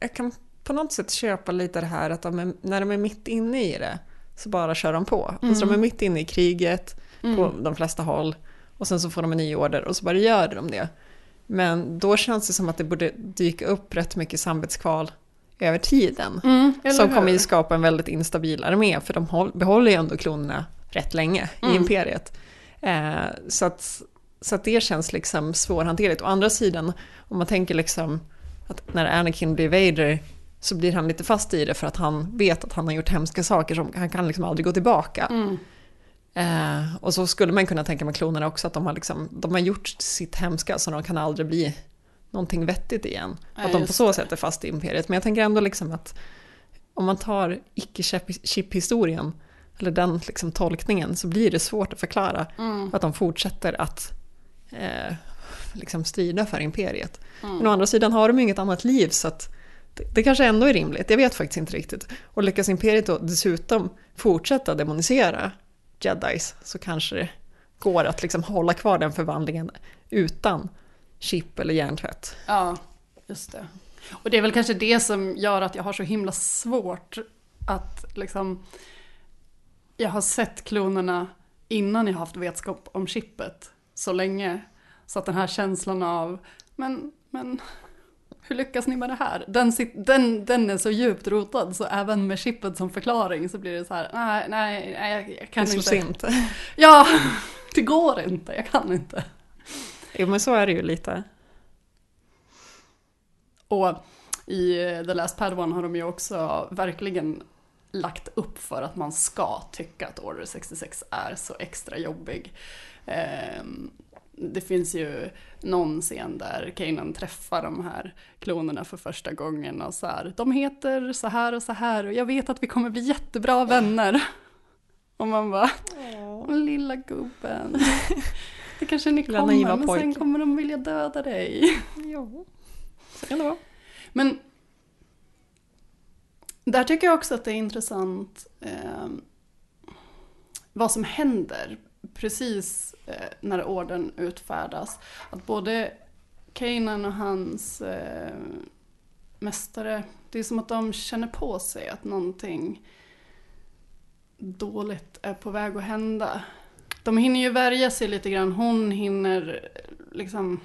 jag kan på något sätt köpa lite det här att de är, när de är mitt inne i det så bara kör de på. Alltså de är mitt inne i kriget på Mm. de flesta håll och sen så får de en ny order och så bara gör de det. Men då känns det som att det borde dyka upp rätt mycket samvetskval över tiden. Mm, som hur? kommer ju skapa en väldigt instabil armé för de håll, behåller ju ändå klonerna rätt länge i Mm. imperiet. Eh, så, att, så att det känns liksom svårhanterligt. Å andra sidan, om man tänker liksom att när Anakin blir Vader så blir han lite fast i det för att han vet att han har gjort hemska saker som han kan liksom aldrig gå tillbaka. Mm. Eh, och så skulle man kunna tänka med klonerna också att de har, liksom, de har gjort sitt hemska så de kan aldrig bli någonting vettigt igen. Ja, att de på så sätt är fast i imperiet. Men jag tänker ändå liksom att om man tar icke-chip-historien, eller den liksom tolkningen, så blir det svårt att förklara Mm. att de fortsätter att eh, liksom strida för imperiet. Mm. Men å andra sidan har de ju inget annat liv så att det, det kanske ändå är rimligt, jag vet faktiskt inte riktigt. Och lyckas imperiet då dessutom fortsätta demonisera jedis så kanske det går att liksom hålla kvar den förvandlingen utan chip eller hjärntvätt. Ja, just det. Och det är väl kanske det som gör att jag har så himla svårt att liksom... Jag har sett klonerna innan jag har haft vetskap om chippet så länge. Så att den här känslan av, men, men hur lyckas ni med det här? Den, den, den är så djupt rotad så även med chippet som förklaring så blir det så här, nej, nej, nej jag, kan Det inte. slås inte. Ja, *laughs* det går inte, jag kan inte. Jo men så är det ju lite. Och i eh, The Last Padawan har de ju också verkligen lagt upp för att man ska tycka att Order 66 är så extra jobbig. Ehm, Det finns ju någon scen där Kanan träffar de här klonerna för första gången och så här, de heter så här och så här och jag vet att vi kommer bli jättebra vänner. Och man bara, "Åh, lilla gubben. *laughs* Det kanske ni kommer, naiva men sen pojke." kommer de vilja döda dig. Jo, så kan det vara. Men där tycker jag också att det är intressant eh, vad som händer precis eh, när orden utfärdas. Att både Kanan och hans eh, mästare, det är som att de känner på sig att någonting dåligt är på väg att hända. De hinner ju värja sig lite grann, hon hinner liksom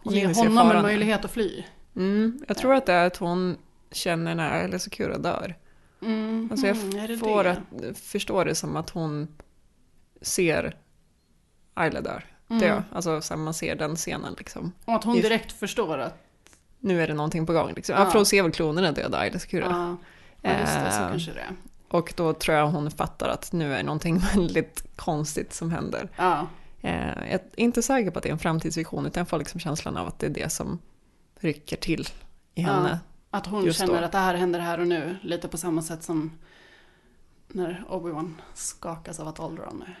Hon ge honom en möjlighet att fly. Mm, jag tror att det är att hon känner när Alice Sakura dör. Mm, Alltså jag mm, är det får det? att, förstår det som att hon ser Ayla dör. Mm. Dö. Alltså så här, man ser den scenen liksom. Och att hon I- direkt förstår att... Nu är det någonting på gång. Liksom. Ja. Ja. för hon ser väl klonerna döda Ayla Sakura. Ja, ja just det, så Eh, kanske det. Och då tror jag hon fattar att nu är någonting *laughs* väldigt konstigt som händer. Ja. Eh, jag är inte säker på att det är en framtidsvision utan jag får liksom känslan av att det är det som rycker till i henne. Ja, att hon känner då. att det här händer här och nu. Lite på samma sätt som när Obi-Wan skakas av att Alderaan är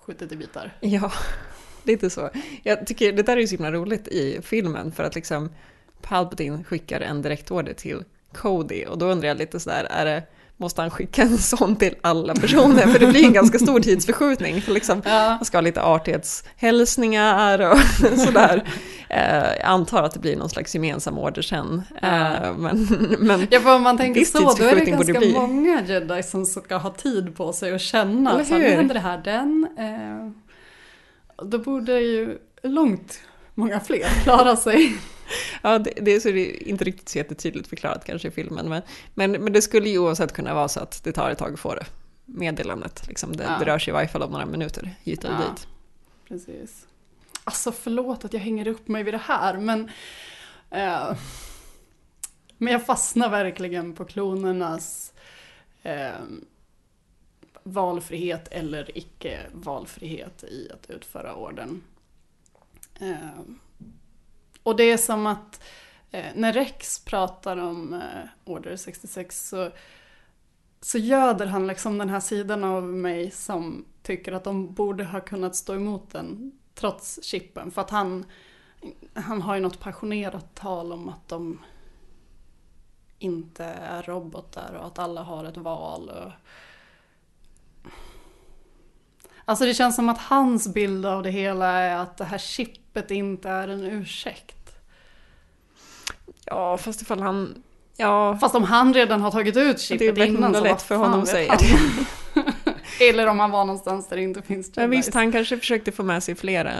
skjutit i bitar. *laughs* Ja, lite så. Jag tycker det där är ju så himla roligt i filmen för att liksom Palpatine skickar en direktorder till Cody och då undrar jag lite sådär, är det, måste han skicka en sån till alla personer? För det blir en ganska stor tidsförskjutning. För liksom, Man ska ha lite artighetshälsningar och *laughs* sådär. Eh, jag antar att det blir någon slags gemensam order sen. Eh, men, men Ja, för om man tänker så, då är det ganska bli. många jedi som ska ha tid på sig att känna. Eller Så nu händer det här, den. Eh, då borde ju långt många fler klara sig. *laughs* Ja, det, det är så det är inte riktigt så jättetydligt förklarat kanske i filmen. Men, men, men det skulle ju oavsett kunna vara så att det tar ett tag att få det meddelandet. Liksom det, Ja. det rör sig i varje fall om några minuter hit eller Ja. dit. Precis. Alltså förlåt att jag hänger upp mig vid det här, men... Eh, men jag fastnar verkligen på klonernas eh, valfrihet eller icke valfrihet i att utföra orden. Eh, och det är som att eh, när Rex pratar om eh, Order 66 så, så göder han liksom den här sidan av mig som tycker att de borde ha kunnat stå emot den trots chippen. För att han, han har ju något passionerat tal om att de inte är robotar och att alla har ett val. Och... Alltså det känns som att hans bild av det hela är att det här chippet inte är en ursäkt. Ja, fast ifall han... Ja, Fast om han redan har tagit ut chippet Det är innan så lätt för honom att säga han? *laughs* Eller om han var någonstans där det inte finns men visst, jedis. han kanske försökte få med sig flera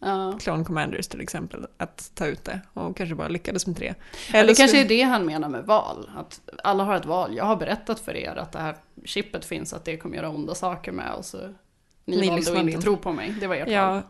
Ja. Clone Commanders till exempel att ta ut det och kanske bara lyckades med tre. Ja, det kanske är det han menar med val. Att alla har ett val. Jag har berättat för er att det här chippet finns, att det kommer göra onda saker med. Och så ni, Ni valde att inte tro på mig. Det var ert val. Ja,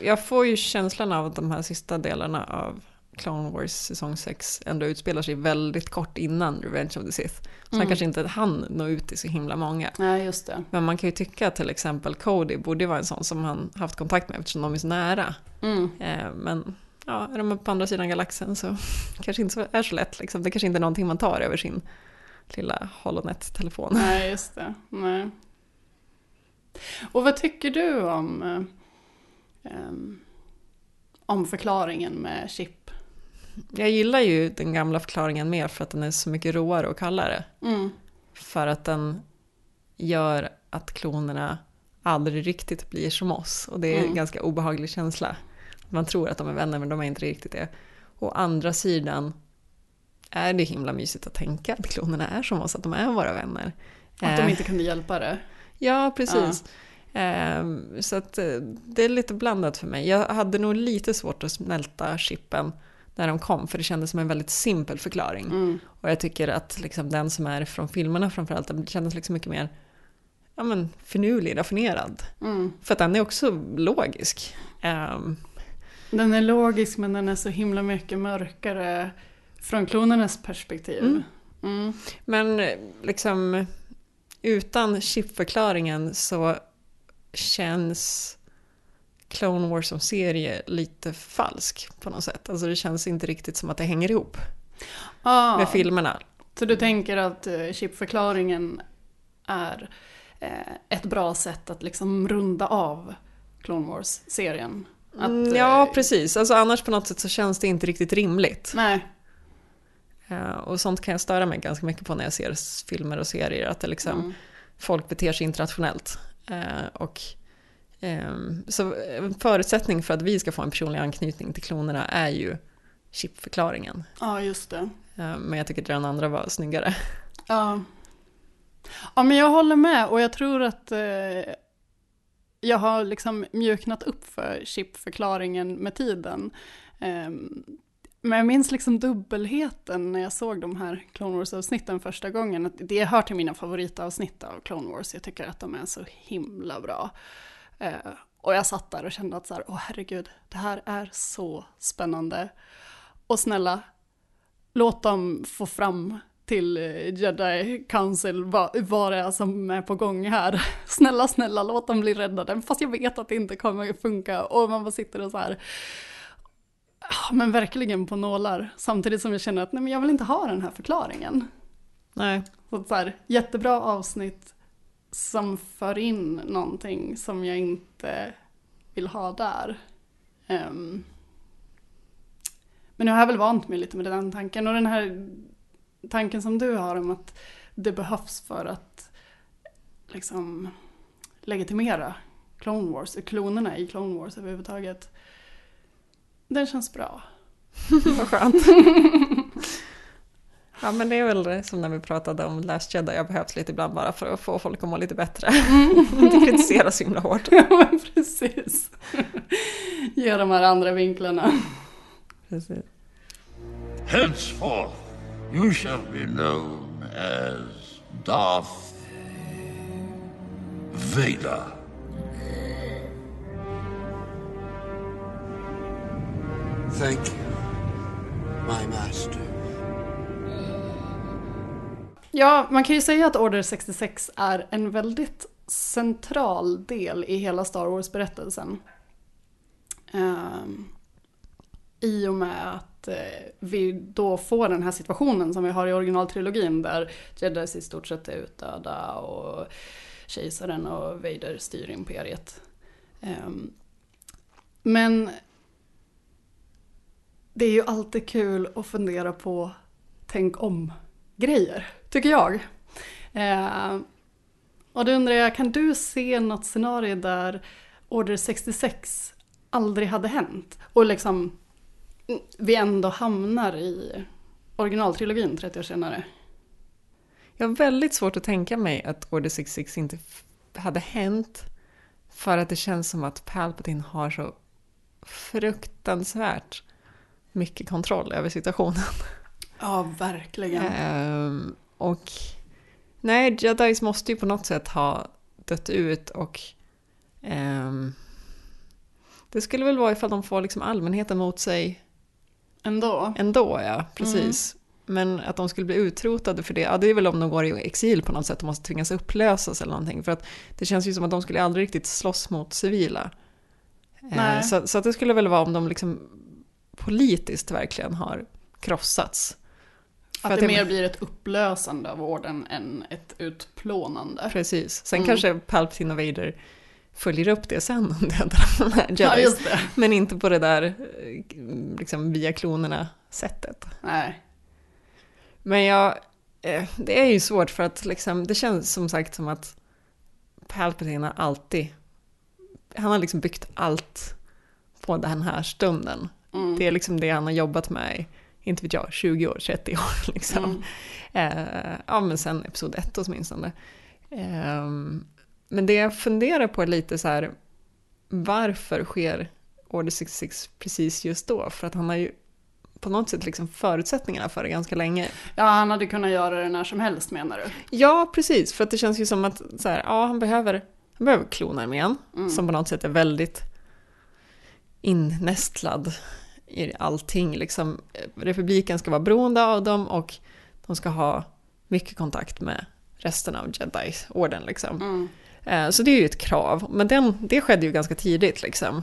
jag får ju känslan av att de här sista delarna av Clone Wars säsong 6 ändå utspelar sig väldigt kort innan Revenge of the Sith. Så han Mm. kanske inte hann nå ut till så himla många. Nej, just det. Men man kan ju tycka att till exempel Cody borde vara en sån som han haft kontakt med eftersom de är så nära. Mm. Eh, men ja, är de på andra sidan galaxen så *laughs* kanske inte är så lätt. Liksom. Det kanske inte är någonting man tar över sin lilla Holonet-telefon. Nej, just det. Nej. Och vad tycker du om, em, om förklaringen med chip? Jag gillar ju den gamla förklaringen mer för att den är så mycket råare och kallare. Mm. För att den gör att klonerna aldrig riktigt blir som oss. Och det är en Mm. ganska obehaglig känsla. Man tror att de är vänner men de är inte riktigt det. Å andra sidan är det himla mysigt att tänka att klonerna är som oss, att de är våra vänner. Att de Eh, inte kunde hjälpa det? Ja, precis. Ehm, så att eh, det är lite blandat för mig. Jag hade nog lite svårt att smälta chippen när de kom, för det kändes som en väldigt simpel förklaring. Mm. Och jag tycker att liksom, den som är från filmerna framförallt, den kändes liksom mycket mer ja, men, finurlig, raffinerad. Mm. För att den är också logisk. Ehm, Den är logisk men den är så himla mycket mörkare från klonernas perspektiv. Mm. Mm. Men eh, liksom utan chipförklaringen så känns Clone Wars som serie lite falsk på något sätt. Alltså det känns inte riktigt som att det hänger ihop Ah, med filmerna. Så du tänker att eh, chipförklaringen är eh, ett bra sätt att liksom runda av Clone Wars-serien? Att, Mm, ja, eh, precis. Alltså annars på något sätt så känns det inte riktigt rimligt. Nej. Eh, och sånt kan jag störa mig ganska mycket på när jag ser filmer och serier. Att det liksom, Mm. folk beter sig internationellt. Eh, och, ehm, så en förutsättning för att vi ska få en personlig anknytning till klonerna är ju chipförklaringen. Ja, just det. Eh, men jag tycker att den andra var snyggare. Ja. ja, men jag håller med och jag tror att eh, jag har liksom mjuknat upp för chipförklaringen med tiden. Men jag minns liksom dubbelheten när jag såg de här Clone Wars-avsnitten första gången. Det hör till mina favoritavsnitt av Clone Wars. Jag tycker att de är så himla bra. Eh, och jag satt där och kände att så här, åh herregud, det här är så spännande. Och snälla, låt dem få fram till eh, Jedi Council vad, vad det är som är på gång här. *laughs* Snälla, snälla, låt dem bli räddade. Fast jag vet att det inte kommer funka. Och man bara sitter och så här, ja, men verkligen på nålar. Samtidigt som jag känner att nej, men jag vill inte ha den här förklaringen. Nej. Så, så här, jättebra avsnitt som för in någonting som jag inte vill ha där. Ehm, men nu har jag väl vant mig lite med den tanken och den här tanken som du har om att det behövs för att liksom legitimera Clone Wars, klonerna i Clone Wars överhuvudtaget. Den känns bra. *laughs* Vad skönt. Ja men det är väl som när vi pratade om Last Jedi, jag behövs lite ibland bara för att få folk att må lite bättre. *laughs* Inte kritisera så himla hårt. *laughs* Ja men precis. Ge de här andra vinklarna. Precis. Henceforth, you shall be known as Darth Vader. Thank you, my master. Ja, man kan ju säga att Order 66 är en väldigt central del i hela Star Wars-berättelsen. Um, I och med att uh, vi då får den här situationen som vi har i originaltrilogin där Jedis i stort sett är utdöda och kejsaren och Vader styr imperiet. Um, men det är ju alltid kul att fundera på tänk om grejer, tycker jag. Eh, och då undrar jag, kan du se något scenario där Order 66 aldrig hade hänt? Och liksom mm, vi ändå hamnar i originaltrilogin 30 år senare. Jag har väldigt svårt att tänka mig att Order 66 inte hade hänt. För att det känns som att Palpatine har så fruktansvärt mycket kontroll över situationen. Ja, verkligen. Um, och nej, Jedis måste ju på något sätt ha dött ut och um, det skulle väl vara ifall de får liksom allmänheten mot sig ändå. Ändå, ja, precis. Mm. Men att de skulle bli utrotade för det, ja det är väl om de går i exil på något sätt och måste tvingas upplösas eller någonting. För att det känns ju som att de skulle aldrig riktigt slåss mot civila. Eh, så, så det skulle väl vara om de liksom politiskt verkligen har krossats. Att, att det mer blir ett upplösande av orden än ett utplånande. Precis. Sen mm. kanske Palpatine och Vader följer upp det sen och dödar de här ja, Men inte på det där liksom, via klonerna sättet. Nej. Men jag, eh, det är ju svårt för att liksom, det känns som sagt som att Palpatine har alltid, han har liksom byggt allt på den här stunden. Mm. Det är liksom det han har jobbat med inte vet jag, 20 år, 30 år *laughs* liksom. Mm. Eh, ja men sen episod 1 åtminstone. Eh, men det jag funderar på är lite så här, varför sker Order 66 precis just då? För att han har ju på något sätt liksom förutsättningarna för det ganska länge. Ja, han hade kunnat göra det när som helst menar du? Ja, precis. För att det känns ju som att så här, ja, han behöver, han behöver klonarmén, mm. som på något sätt är väldigt innästlad i allting. Liksom, republiken ska vara beroende av dem och de ska ha mycket kontakt med resten av Jedi-orden. Liksom. Mm. Eh, så det är ju ett krav, men den, det skedde ju ganska tidigt. Liksom.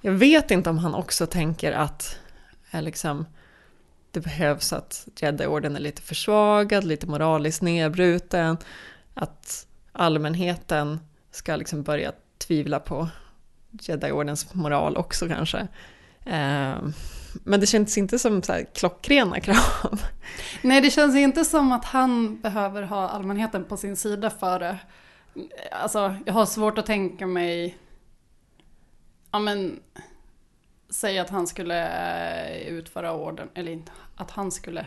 Jag vet inte om han också tänker att eh, liksom, det behövs att Jedi-orden är lite försvagad, lite moraliskt nedbruten, att allmänheten ska liksom börja tvivla på Jedi-ordens moral också kanske. Ehm, men det känns inte som så här klockrena *laughs* krav. Nej, det känns inte som att han behöver ha allmänheten på sin sida för det. Alltså, jag har svårt att tänka mig... Ja, men... Säg att han skulle eh, utföra orden, eller inte, att han skulle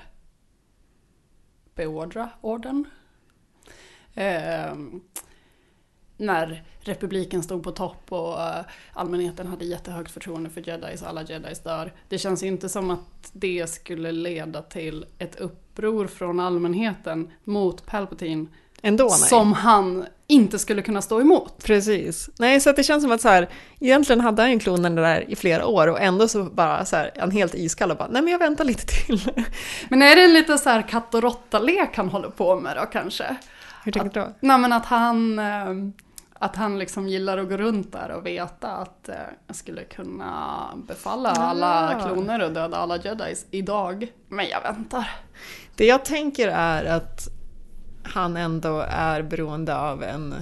beordra orden. Eh, när republiken stod på topp och uh, allmänheten hade jättehögt förtroende för jedis och alla jedis dör. Det känns inte som att det skulle leda till ett uppror från allmänheten mot Palpatine. Ändå som han inte skulle kunna stå emot. Precis. Nej, så att det känns som att så här, egentligen hade han ju klonen där i flera år och ändå så bara så här, är han helt iskall och bara, nej men jag väntar lite till. *laughs* Men är det lite så här katt och råtta-lek han håller på med då kanske? Hur tänker du då? Nej men att han, eh, att han liksom gillar att gå runt där och veta att eh, jag skulle kunna befalla alla Ah. kloner och döda alla jedis idag. Men jag väntar. Det jag tänker är att han ändå är beroende av en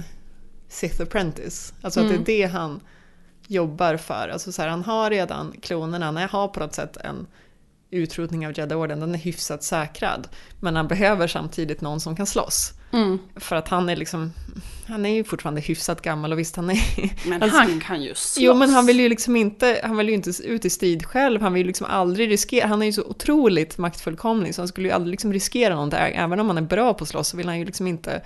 Sith Apprentice. Alltså att Mm. det är det han jobbar för. Alltså så här, han har redan klonerna, han har på något sätt en utrotning av Jedi-orden, den är hyfsat säkrad. Men han behöver samtidigt någon som kan slåss. Mm. För att han är liksom, han är ju fortfarande hyfsat gammal och visst han är... Men alltså- han kan ju slåss. Jo men han vill ju liksom inte, han vill ju inte ut i strid själv, han vill ju liksom aldrig riskera, han är ju så otroligt maktfullkomlig så han skulle ju aldrig liksom riskera något där, även om han är bra på att slåss så vill han ju liksom inte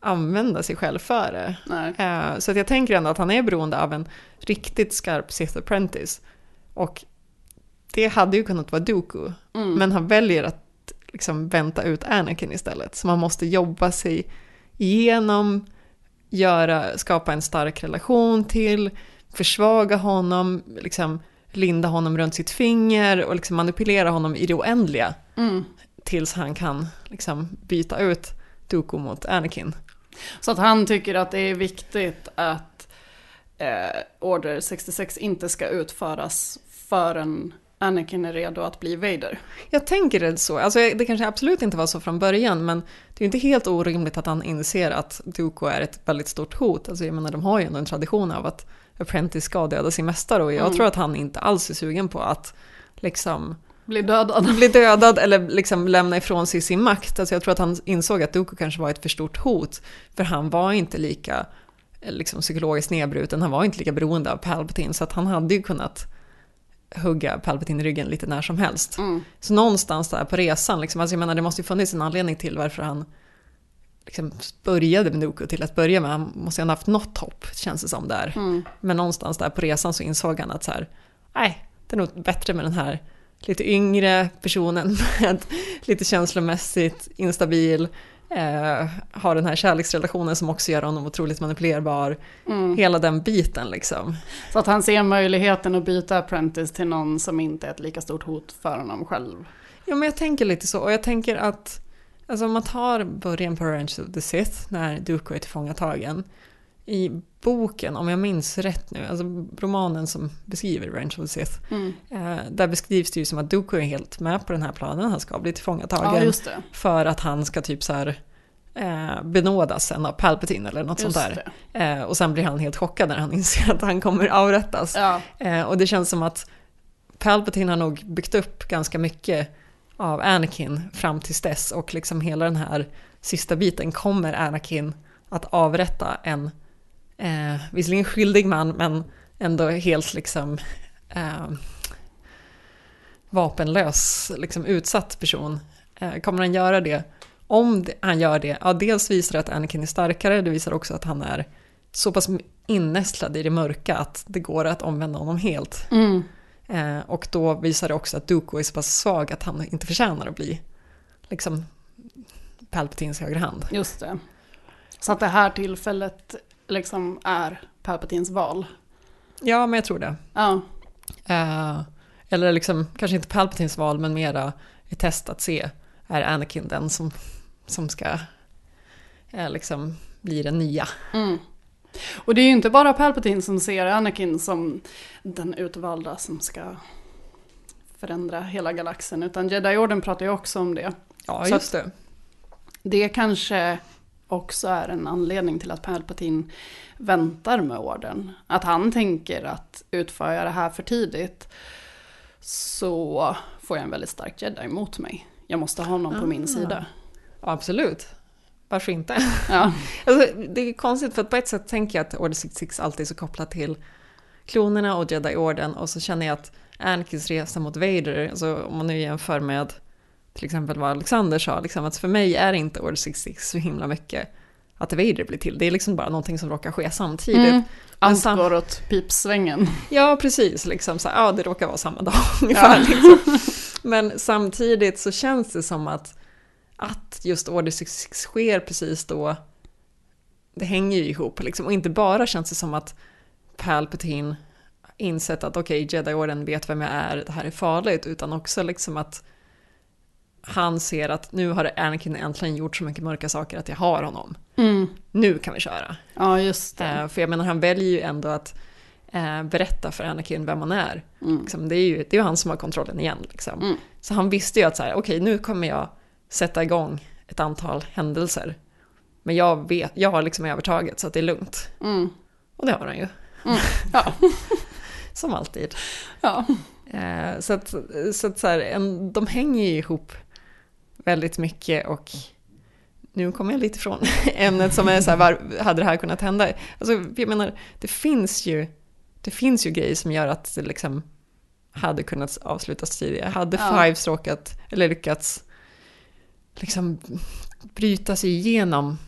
använda sig själv för det. Nej. Eh, Så att jag tänker ändå att han är beroende av en riktigt skarp Sith Apprentice. Och det hade ju kunnat vara Dooku, Mm. men han väljer att liksom vänta ut Anakin istället. Så man måste jobba sig igenom, göra, skapa en stark relation till, försvaga honom, liksom linda honom runt sitt finger och liksom manipulera honom i det oändliga. Mm. Tills han kan liksom byta ut Dooku mot Anakin. Så att han tycker att det är viktigt att eh, Order 66 inte ska utföras förrän Anakin är redo att bli Vader. Jag tänker det så. Alltså, det kanske absolut inte var så från början, men det är inte helt orimligt att han inser att Dooku är ett väldigt stort hot. Alltså, jag menar, de har ju ändå en tradition av att Apprentice ska döda sin mästare och jag Mm. tror att han inte alls är sugen på att liksom Bli dödad. bli dödad eller liksom lämna ifrån sig sin makt. Alltså jag tror att han insåg att Dooku kanske var ett för stort hot, för han var inte lika eh, liksom, psykologiskt nedbruten, han var inte lika beroende av Palpatine, så att han hade ju kunnat hugga Palpatine i ryggen lite när som helst. Mm. Så någonstans där på resan, liksom, alltså jag menar det måste ju funnits en anledning till varför han liksom började med Dooku till att börja med. Han måste ju ha haft något hopp, känns det som där. Mm. Men någonstans där på resan så insåg han att så här, nej, det är nog bättre med den här lite yngre personen *laughs* med lite känslomässigt instabil, eh, har den här kärleksrelationen som också gör honom otroligt manipulerbar. Mm. Hela den biten liksom. Så att han ser möjligheten att byta Apprentice till någon som inte är ett lika stort hot för honom själv. Ja, men jag tänker lite så. Och jag tänker att alltså, om man tar början på Revenge of the Sith, när Dooku är tillfångatagen. I boken, om jag minns rätt nu, alltså romanen som beskriver Revenge of the Sith. Mm. Eh, där beskrivs det ju som att Dooku är helt med på den här planen. Han ska bli tillfångatagen. Ja. För att han ska typ så här eh, benådas sen av Palpatine eller något Just sånt där. Eh, och sen blir han helt chockad när han *laughs* inser att han kommer avrättas. Ja. Eh, och det känns som att Palpatine har nog byggt upp ganska mycket av Anakin fram tills dess och liksom hela den här sista biten kommer Anakin att avrätta en eh, visserligen skyldig man men ändå helt liksom eh, vapenlös, liksom utsatt person. Eh, kommer han göra det? Om han gör det, ja dels visar det att Anakin är starkare, det visar också att han är så pass innästlad i det mörka att det går att omvända honom helt. Mm. Eh, och då visar det också att Dooku är så pass svag att han inte förtjänar att bli liksom Palpatines högra hand. Just det. Så att det här tillfället liksom är Palpatines val. Ja, men jag tror det. Ja. Eh, eller liksom, kanske inte Palpatines val, men mera ett test att se, är Anakin den som, som ska eh, liksom bli den nya? Mm. Och det är ju inte bara Palpatine som ser Anakin som den utvalda som ska förändra hela galaxen, utan Jedi-orden pratar ju också om det. Ja, just det. Det kanske också är en anledning till att Palpatine väntar med orden. Att han tänker att utför jag det här för tidigt så får jag en väldigt stark jedi mot mig. Jag måste ha någon på min Ah. sida. Ja, absolut. Varför inte? Ja. *laughs* alltså, det är konstigt för att på ett sätt tänker jag att Order 66 alltid är så kopplat till klonerna och Jedi-orden och så känner jag att Anakins resa mot Vader, alltså om man nu jämför med till exempel vad Alexander sa, liksom, att för mig är inte Order 66 så himla mycket att Vader blir till. Det är liksom bara någonting som råkar ske samtidigt. Mm. Allt sam- går åt pipsvängen. Ja, precis. Liksom så här, ja, det råkar vara samma dag *laughs* ungefär. Liksom. *laughs* Men samtidigt så känns det som att att just Order 66 sker precis då, det hänger ju ihop liksom. Och inte bara känns det som att Palpatine insett att okej, okay, Jedi-orden vet vem jag är, det här är farligt, utan också liksom att han ser att nu har Anakin äntligen gjort så mycket mörka saker att jag har honom. Mm. Nu kan vi köra. Ja, just det. Eh, för jag menar, han väljer ju ändå att eh, berätta för Anakin vem han är. Mm. Liksom, det är ju det är han som har kontrollen igen. Liksom. Så han visste ju att så här, okej, nu kommer jag sätta igång ett antal händelser. Men jag, vet, jag har liksom övertaget så att det är lugnt. Mm. Och det har han ju. *laughs* Ja. Som alltid. Ja. Eh, så att, så att så här, en, de hänger ju ihop väldigt mycket och nu kommer jag lite från *laughs* ämnet som är så här, var, hade det här kunnat hända? Alltså, jag menar, det finns ju, det finns ju grejer som gör att det liksom hade kunnat avslutas tidigare. Hade Ja. Fives råkat, eller lyckats liksom bryta sig igenom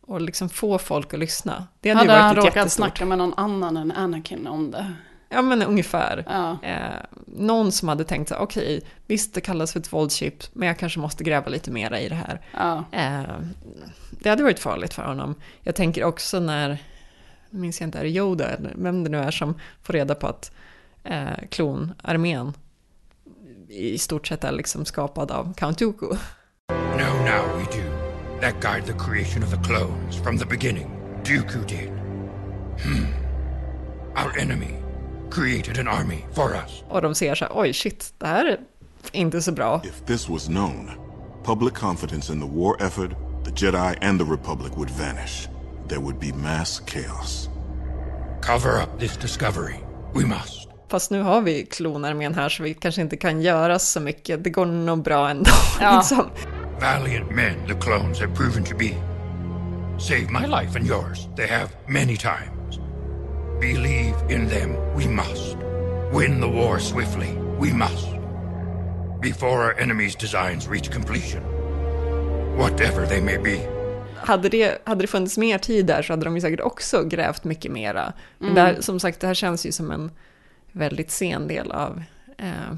och liksom få folk att lyssna. Det hade, Hade ju varit han råkat jättestort. snacka med någon annan än Anakin om det? Ja men ungefär. Ja. Eh, någon som hade tänkt så okej, visst det kallas för ett våldschip, men jag kanske måste gräva lite mera i det här. Ja. Eh, det hade varit farligt för honom. Jag tänker också när, nu minns jag inte, är det Yoda eller vem det nu är som får reda på att eh, klonarmén i stort sett är liksom skapad av Count Dooku. Know now we do. That guide the creation of the clones from the beginning. Dooku did. Hmm. Our enemy created an army for us. Och de ser så här, oj shit, det här är inte så bra. If this was known, public confidence in the war effort, the Jedi, and the Republic would vanish. There would be mass chaos. Cover up this discovery. We must. Fast nu har vi klonarmén här så vi kanske inte kan göra så mycket. Det går nog bra ändå. Ja. *laughs* liksom. Valiant men the clones have proven to be. Save my life and yours. They have many times. Believe in them. We must. Win the war swiftly. We must. Before our enemy's designs reach completion. Whatever they may be. Hade det, hade det funnits mer tid där så hade de ju säkert också grävt mycket mera. Men Mm. det här, som sagt, det här känns ju som en väldigt sen del av eh,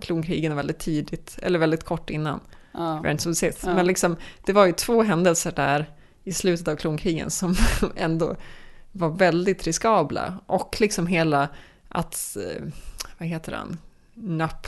klonkrigen väldigt tidigt, eller väldigt kort innan Ja. Sith. Ja. Men liksom, det var ju två händelser där i slutet av klonkrigen som *laughs* ändå var väldigt riskabla. Och liksom hela att, eh, vad heter han, NAP,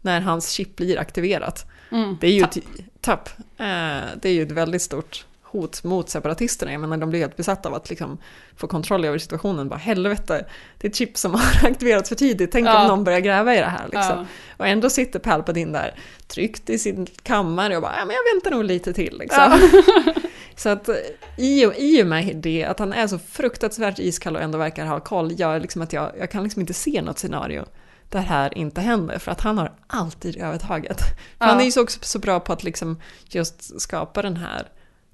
när hans chip blir aktiverat. Mm. Det är ju Tapp. ett, tapp. Eh, det är ju ett väldigt stort hot mot separatisterna. Jag menar, de blir helt besatta av att liksom få kontroll över situationen. Bara helvete, det är ett chip som har *laughs* aktiverats för tidigt. Tänk Ja. om någon börjar gräva i det här. Liksom. Ja. Och ändå sitter Palpatine där tryckt i sin kammare och bara, ja men jag väntar nog lite till. Liksom. Ja. *laughs* Så att i och, i och med det, att han är så fruktansvärt iskall och ändå verkar ha koll, gör liksom att jag, jag kan liksom inte se något scenario där det här inte händer, för att han har alltid övertaget. Ja. Han är ju så, också så bra på att liksom just skapa den här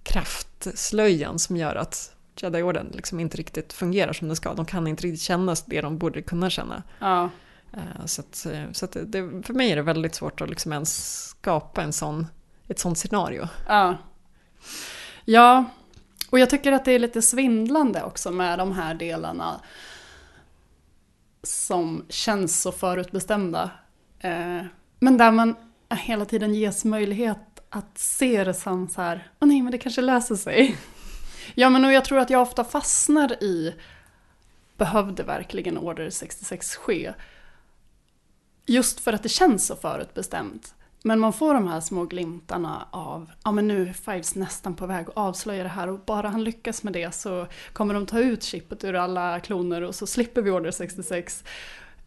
kraftslöjan som gör att Jedi-orden liksom inte riktigt fungerar som den ska. De kan inte riktigt känna det de borde kunna känna. Ja. Eh, Så, att, eh, så att det, för mig är det väldigt svårt att liksom ens skapa en sån, ett sånt scenario. Ja. Ja, och jag tycker att det är lite svindlande också med de här delarna som känns så förutbestämda. Eh, Men där man hela tiden ges möjlighet att se det som så här, åh nej men det kanske löser sig. *laughs* Ja men och jag tror att jag ofta fastnar i, behövde verkligen Order 66 ske? Just för att det känns så förutbestämt. Men man får de här små glimtarna av, ja men nu är Fives nästan på väg att avslöja det här och bara han lyckas med det så kommer de ta ut chippet ur alla kloner och så slipper vi Order 66.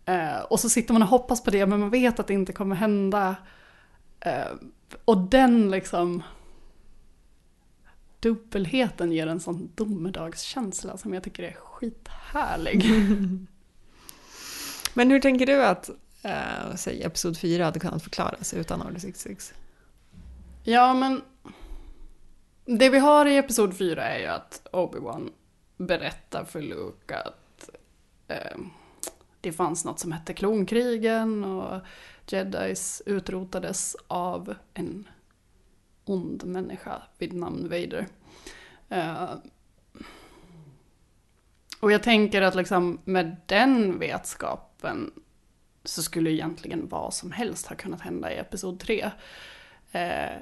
Eh, och så sitter man och hoppas på det men man vet att det inte kommer hända. Eh, och den liksom dubbelheten ger en sån domedagskänsla som jag tycker är skithärlig. *laughs* Men hur tänker du att eh, säg, Episod 4 hade kunnat förklaras utan Order 66? Ja, men det vi har i Episod 4 är ju att Obi-Wan berättar för Luke att eh, det fanns något som hette klonkrigen och Jedis utrotades av en ond människa vid namn Vader. Uh, och jag tänker att liksom med den vetskapen så skulle egentligen vad som helst ha kunnat hända i Episod 3. Eh,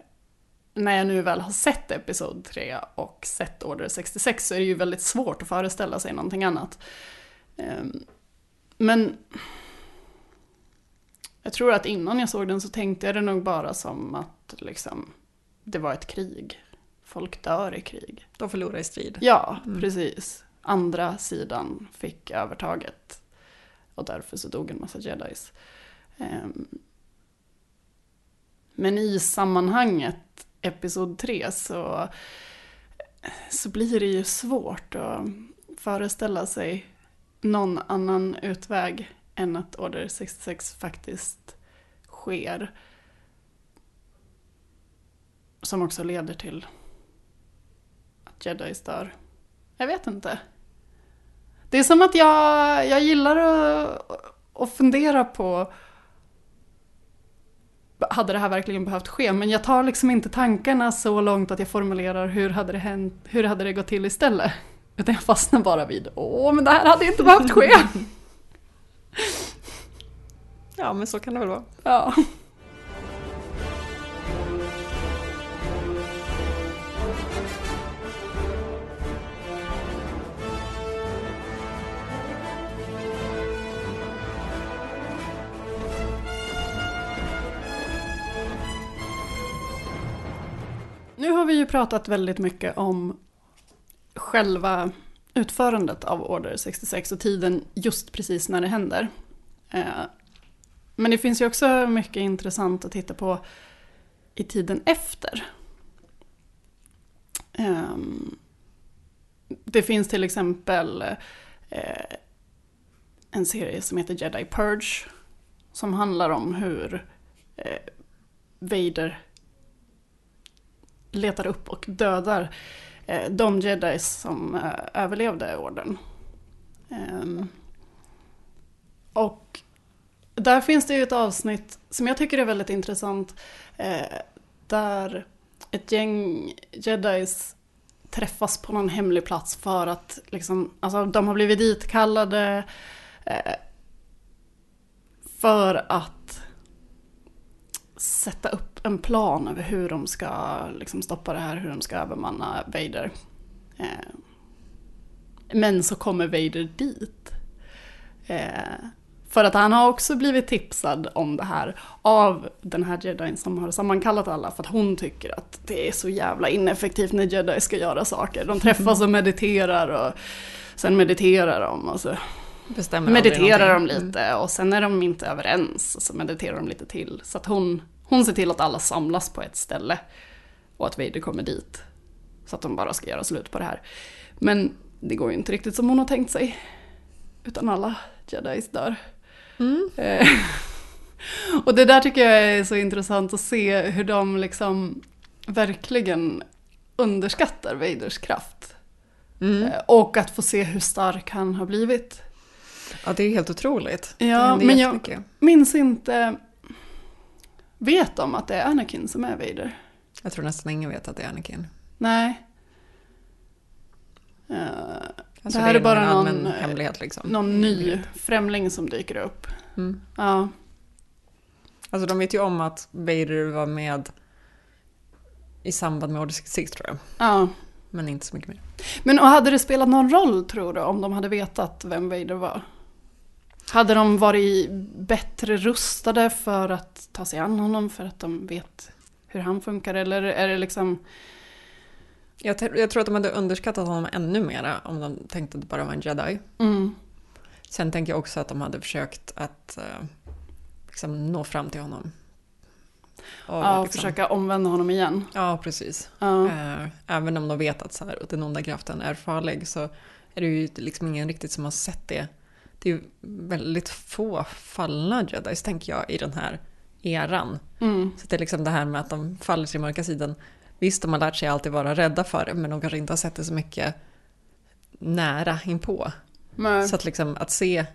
när jag nu väl har sett Episod 3 och sett Order 66 så är det ju väldigt svårt att föreställa sig någonting annat. Eh, men jag tror att innan jag såg den så tänkte jag det nog bara som att liksom, det var ett krig. Folk dör i krig. De förlorar i strid. Ja, Mm. precis. Andra sidan fick övertaget. Och därför så dog en massa jedis. Ehm, Men i sammanhanget Episod 3 så, så blir det ju svårt att föreställa sig någon annan utväg än att Order 66 faktiskt sker. Som också leder till att jedis dör. Jag vet inte. Det är som att jag, jag gillar att, att fundera på hade det här verkligen behövt ske? Men jag tar liksom inte tankarna så långt att jag formulerar hur hade det, hänt, hur hade det gått till istället? Utan jag fastnar bara vid åh, men det här hade inte behövt ske. *laughs* Ja, men så kan det väl vara. Ja. Nu har vi ju pratat väldigt mycket om själva utförandet av Order 66 och tiden just precis när det händer. Eh, men det finns ju också mycket intressant att titta på i tiden efter. Ehm, det finns till exempel eh, en serie som heter Jedi Purge som handlar om hur eh, Vader letar upp och dödar Eh, de jedis som eh, överlevde orden. Ehm, och där finns det ju ett avsnitt som jag tycker är väldigt intressant. Eh, där ett gäng jedis träffas på någon hemlig plats för att liksom, alltså de har blivit ditkallade för att sätta upp en plan över hur de ska liksom, stoppa det här, hur de ska övermanna Vader. Eh, men så kommer Vader dit. Eh, för att han har också blivit tipsad om det här av den här jedin som har sammankallat alla för att hon tycker att det är så jävla ineffektivt när jedi ska göra saker. De träffas och mediterar och sen mediterar de och så mediterar de lite och sen är de inte överens och så mediterar de lite till. Så att hon, hon ser till att alla samlas på ett ställe och att Vader kommer dit. Så att de bara ska göra slut på det här. Men det går ju inte riktigt som hon har tänkt sig. Utan alla jedis dör. Eh, *laughs* och det där tycker jag är så intressant att se hur de liksom verkligen underskattar Vaders kraft. Eh, Och att få se hur stark han har blivit. Ja, det är helt otroligt. Ja, men jag minns inte... Vet de att det är Anakin som är Vader? Jag tror nästan ingen vet att det är Anakin. Nej. Eh, Alltså, det här det är är bara någon, allmän hemlighet, liksom. någon ny främling som dyker upp. Mm. Ja. Alltså de vet ju om att Vader var med i samband med Order 66 tror jag. ja. Men inte så mycket mer. Men och hade det spelat någon roll tror du om de hade vetat vem Vader var? Hade de varit bättre rustade för att ta sig an honom för att de vet hur han funkar? Eller är det liksom... Jag, jag tror att de hade underskattat honom ännu mera om de tänkte att det bara var en jedi. Mm. Sen tänker jag också att de hade försökt att eh, liksom nå fram till honom. Och Ja, liksom- försöka omvända honom igen. Ja, precis. Ja. Eh, Även om de vet att, så här, den onda kraften är farlig så är det ju liksom ingen riktigt som har sett det. Det är väldigt få fallna jedis, tänker jag, i den här eran. Mm. Så det är liksom det här med att de faller till mörka sidan. Visst, de har lärt sig alltid vara rädda för det, men de kanske inte har sett det så mycket nära inpå. Nej. Så att, liksom, att se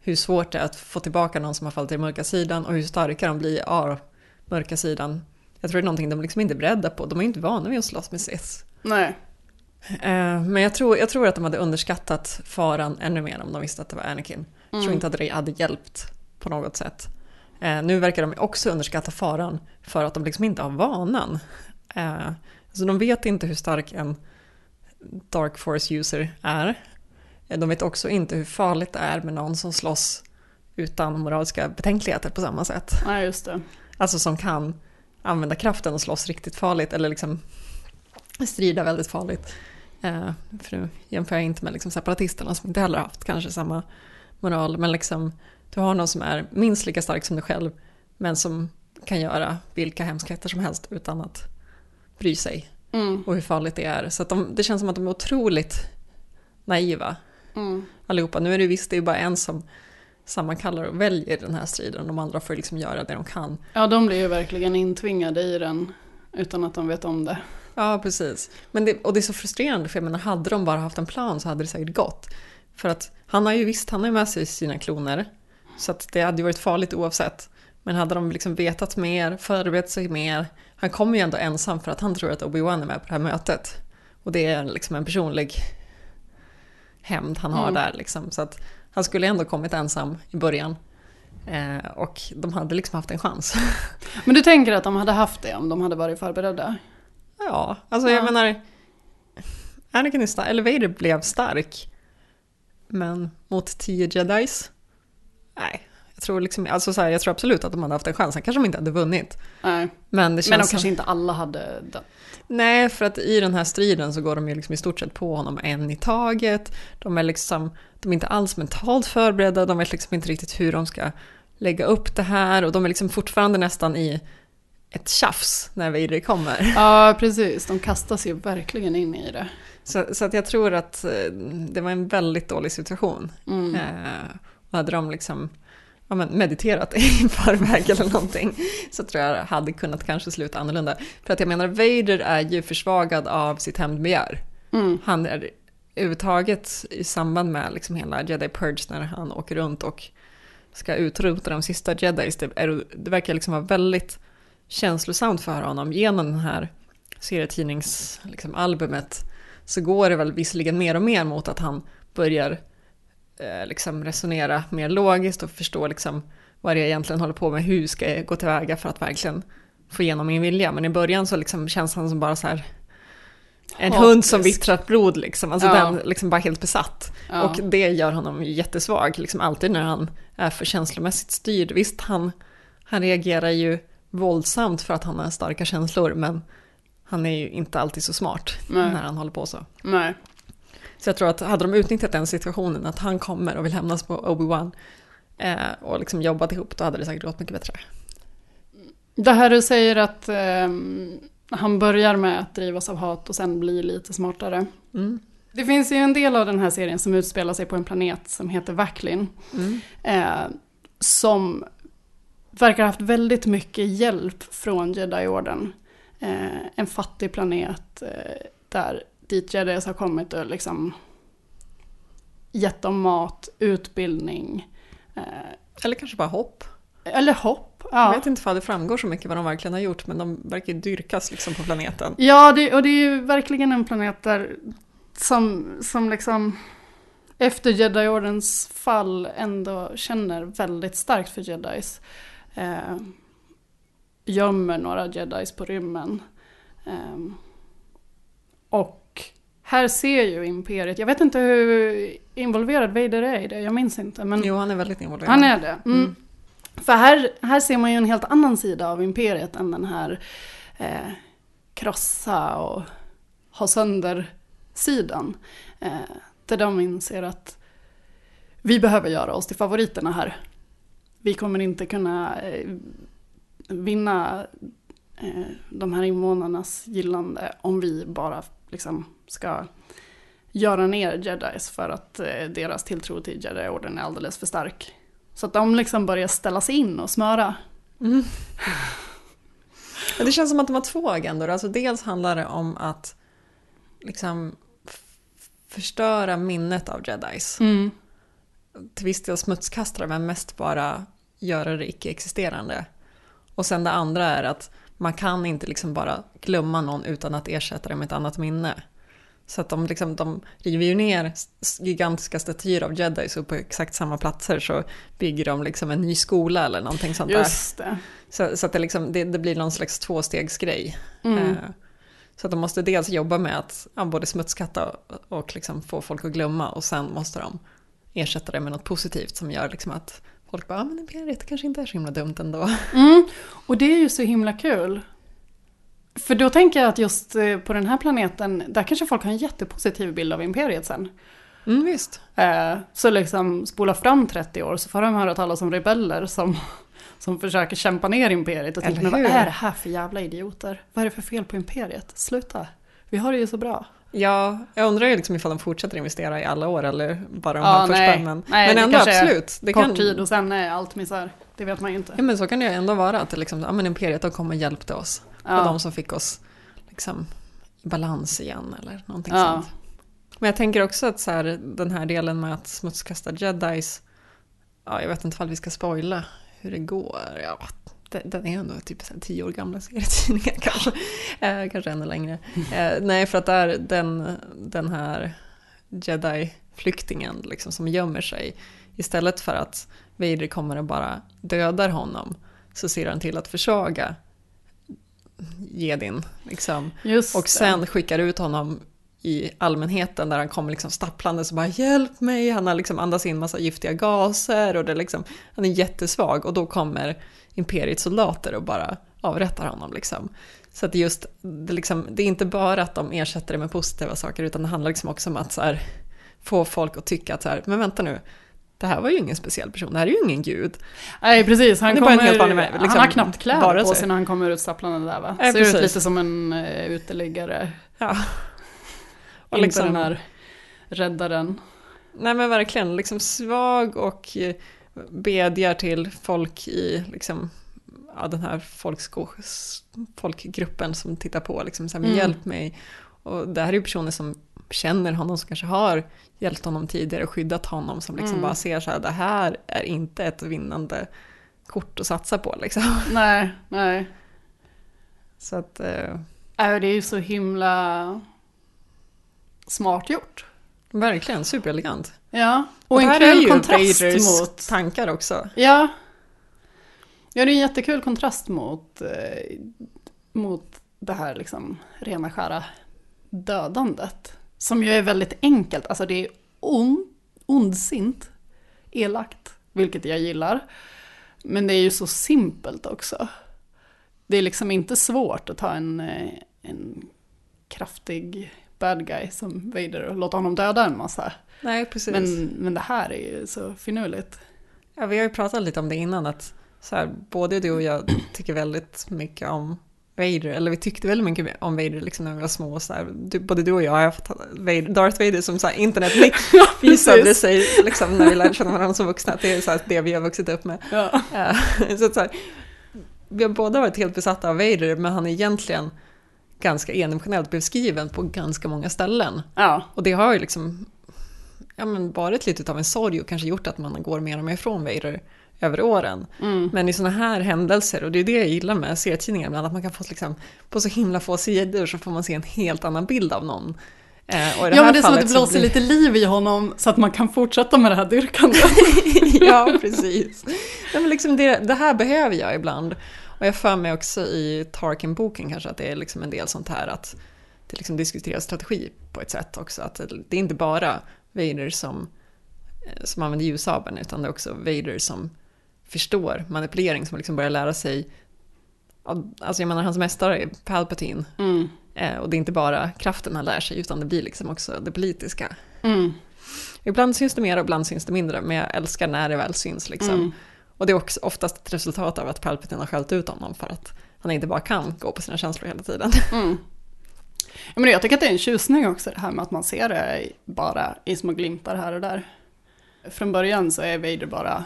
hur svårt det är att få tillbaka någon som har fallit till mörka sidan och hur starka de blir av mörka sidan. Jag tror det är någonting de liksom inte är beredda på. De är inte vana vid att slåss med Sith. Nej. Eh, Men jag tror, jag tror att de hade underskattat faran ännu mer om de visste att det var Anakin. Jag tror Mm. inte att det hade hjälpt på något sätt. Eh, Nu verkar de också underskatta faran för att de liksom inte har vanan Eh, alltså de vet inte hur stark en Dark Force-user är. Eh, De vet också inte hur farligt det är med någon som slåss utan moraliska betänkligheter på samma sätt. Nej, just det. Alltså som kan använda kraften och slåss riktigt farligt eller liksom strida väldigt farligt. Eh, för nu jämför jag inte med liksom separatisterna som inte heller haft kanske samma moral. Men liksom, du har någon som är minst lika stark som du själv men som kan göra vilka hemskheter som helst utan att bry sig. Mm. Och hur farligt det är. Så de, det känns som att de är otroligt naiva Mm. allihopa. Nu är det visst, det är bara en som sammankallar och väljer den här striden. De andra får liksom göra det de kan. Ja, de blir ju verkligen intvingade i den utan att de vet om det. Ja, precis. Men det, och det är så frustrerande, för jag menar, hade de bara haft en plan så hade det säkert gått. För att han har ju visst, han har ju med sig sina kloner. Så att det hade ju varit farligt oavsett. Men hade de liksom vetat mer, förberett sig mer. Han kommer ju ändå ensam för att han tror att Obi-Wan är med på det här mötet. Och det är liksom en personlig hämnd han har Mm. där liksom. Så att han skulle ändå kommit ensam i början. Eh, och de hade liksom haft en chans. *laughs* Men du tänker att de hade haft det om de hade varit förberedda? Ja, alltså jag Ja. menar... Anakin är stark, eller Vader blev stark. Men mot tio jedis? Nej, jag tror, liksom, alltså så här, jag tror absolut att de hade haft en chans. Sen kanske de inte hade vunnit. Nej. Men det känns Men de som- kanske inte alla hade dött. Nej, för att i den här striden så går de ju liksom i stort sett på honom en i taget. De är liksom, de är inte alls mentalt förberedda, de vet liksom inte riktigt hur de ska lägga upp det här och de är liksom fortfarande nästan i ett tjafs när Vader kommer. *laughs* Ja, precis. De kastas ju verkligen in i det. Så, så att jag tror att eh, det var en väldigt dålig situation. Mm. Eh, och hade de liksom ja, men mediterat *laughs* i förväg eller någonting så tror jag hade kunnat kanske sluta annorlunda. För att jag menar, Vader är ju försvagad av sitt hämndbegär. Mm. Han är överhuvudtaget i samband med liksom hela Jedi Purge när han åker runt och ska utrota de sista Jedis. Det, är, det verkar liksom vara väldigt känslosamt för honom genom den här serietidningsalbumet liksom, albumet, så går det väl visserligen mer och mer mot att han börjar eh, liksom resonera mer logiskt och förstå liksom vad det egentligen håller på med, hur ska jag gå tillväga för att verkligen få igenom min vilja. Men i början så liksom känns han som bara så här en Hatisk. hund som vittrat blod liksom, alltså Ja. den liksom bara helt besatt. Ja. Och det gör honom jättesvag, liksom alltid när han är för känslomässigt styrd. Visst, han, han reagerar ju våldsamt för att han har starka känslor, men han är ju inte alltid så smart Nej. när han håller på så. Nej. Så jag tror att hade de utnyttjat den situationen, att han kommer och vill hämnas på Obi-Wan eh, och liksom jobbat ihop, då hade det säkert gått mycket bättre. Det här du säger att ehm, han börjar med att drivas av hat och sen blir lite smartare. Mm. Det finns ju en del av den här serien som utspelar sig på en planet som heter Vacklin. Mm. Eh, som verkar ha haft väldigt mycket hjälp från Jedi-orden. Eh, en fattig planet eh, där dit Jedis har kommit och liksom gett dem mat, utbildning. Eh, Eller kanske bara hopp. eller hopp. Jag Ja. vet inte ifall det framgår så mycket vad de verkligen har gjort, men de verkar ju dyrkas liksom på planeten. Ja, det, och det är ju verkligen en planet där som, som liksom efter Jedi-ordens fall ändå känner väldigt starkt för Jedis. Eh, gömmer några Jedis på rymmen. Eh, och här ser ju Imperiet, jag vet inte hur involverad Vader är i det, jag minns inte. Men Jo, han är väldigt involverad. han är det. Mm. Mm. För här, här ser man ju en helt annan sida av imperiet än den här eh, krossa och ha sönder sidan. Eh, där de inser att vi behöver göra oss till favoriterna här. Vi kommer inte kunna eh, vinna eh, de här invånarnas gillande om vi bara liksom ska göra ner jedis för att eh, deras tilltro till jedi-orden är alldeles för stark. Så att de liksom börjar ställa sig in och smöra. Mm. Det känns som att de har två agendor. Alltså dels handlar det om att liksom förstöra minnet av jedis. Mm. Till viss del smutskastra men mest bara göra det icke-existerande. Och sen det andra är att man kan inte liksom bara glömma någon utan att ersätta det med ett annat minne. Så att de, liksom, de river ju ner gigantiska statyer av jedis och på exakt samma platser så bygger de liksom en ny skola eller någonting sånt där. Just det. Så, så att det, liksom, det, det blir någon slags tvåstegsgrej. Mm. Eh, Så att de måste dels jobba med att ja, både smutskatta och, och liksom få folk att glömma och sen måste de ersätta det med något positivt som gör liksom att folk bara, ja men imperiet kanske inte är så himla dumt ändå. Mm. Och det är ju så himla kul. För då tänker jag att just eh, på den här planeten, där kanske folk har en jättepositiv bild av imperiet sen. Mm, visst. Eh, så liksom spola fram 30 år så får de höra talas om rebeller som, som försöker kämpa ner imperiet och tänker, vad är det här för jävla idioter? Vad är det för fel på imperiet? Sluta, vi har det ju så bra. Ja, jag undrar ju liksom ifall de fortsätter investera i alla år eller bara de Ja, här första. nej. Men, Nej, men ändå absolut. Det kort kan, tid och sen är allt misär. Det vet man ju inte. Ja men så kan det ju ändå vara att liksom, ja men imperiet kom och hjälpte oss. Ja. Och de som fick oss liksom i balans igen eller någonting Ja. sånt. Men jag tänker också att så här, den här delen med att smutskasta jedis, ja jag vet inte ifall vi ska spoila hur det går. Ja, den, är ändå typ så här tio år gamla serietidningar *laughs* kanske. Eh, kanske ännu längre. Eh, nej för att där, den, den här jedi-flyktingen liksom, som gömmer sig, istället för att Vader kommer och bara dödar honom så ser han till att försvaga Jedin. Liksom. Och sen skickar ut honom i allmänheten där han kommer liksom stapplande och bara hjälp mig, han har liksom andas in massa giftiga gaser och det liksom, han är jättesvag och då kommer imperiets soldater och bara avrättar honom liksom. Så att just, det, liksom, det är inte bara att de ersätter det med positiva saker utan det handlar liksom också om att här, få folk att tycka att så här, men vänta nu, det här var ju ingen speciell person, det här är ju ingen gud. Nej precis, han, kommer, människa, liksom, han har knappt kläder på sig när han kommer ut stapplande där va? Nej, Ser ut lite som en uh, uteliggare. Ja. Och Och liksom den här räddaren. Nej men verkligen, liksom svag och eh, bedjar till folk i liksom, ja, den här folkgruppen som tittar på. Liksom, så här, Mm. Hjälp mig. Och det här är ju personer som känner honom, som kanske har hjälpt honom tidigare och skyddat honom, som liksom Mm. bara ser så här, det här är inte ett vinnande kort att satsa på. Liksom. *laughs* Nej, nej. Så att, eh, Äh, det är ju så himla smart gjort. verkligen superelegant. Ja, och, Och en kul kontrast Vaders mot... tankar också. Ja. Ja, det är en jättekul kontrast mot, eh, mot det här liksom rena skära dödandet. Som ju är väldigt enkelt, alltså det är on, ondsint, elakt, vilket jag gillar. Men det är ju så simpelt också. Det är liksom inte svårt att ta en, eh, en kraftig bad guy som Vader och låta honom döda en massa. Nej, precis. Men, men det här är ju så finurligt. Ja, vi har ju pratat lite om det innan, att så här, både du och jag tycker väldigt mycket om Vader, eller vi tyckte väldigt mycket om Vader liksom när vi var små. Så här, du, både du och jag har haft Vader, Darth Vader som så här, internetnick *laughs* visade sig liksom, när vi lärde känna varandra som vuxna, det är så här, det vi har vuxit upp med. Ja. Eh, *laughs* så så vi har båda varit helt besatta av Vader, men han är egentligen ganska endimensionellt beskriven på ganska många ställen. Ja. Och det har ju liksom ja, men varit lite av en sorg och kanske gjort att man går mer och mer ifrån Vader över åren. Mm. Men i sådana här händelser, och det är det jag gillar med serietidningar ibland, att man kan få liksom, på så himla få sidor så får man se en helt annan bild av någon. Eh, Ja, men det är som att det blåser blir- lite liv i honom så att man kan fortsätta med det här dyrkandet. *laughs* ja, precis. Nej, men liksom det, det här behöver jag ibland. Och jag för mig också i Tarkin-boken kanske att det är liksom en del sånt här att det liksom diskuteras strategi på ett sätt också. Att det är inte bara Vader som, eh, som använder ljussabeln utan det är också Vader som förstår manipulering, som liksom börjar lära sig Alltså jag menar hans mästare är Palpatine. Mm. Eh, och det är inte bara kraften han lär sig utan det blir liksom också det politiska. Mm. Ibland syns det mer och ibland syns det mindre, men jag älskar när det väl syns. Liksom. Mm. Och det är också oftast ett resultat av att Palpatine har skällt ut honom för att han inte bara kan gå på sina känslor hela tiden. Mm. Ja, men jag tycker att det är en tjusning också det här med att man ser det bara i små glimtar här och där. Från början så är Vader bara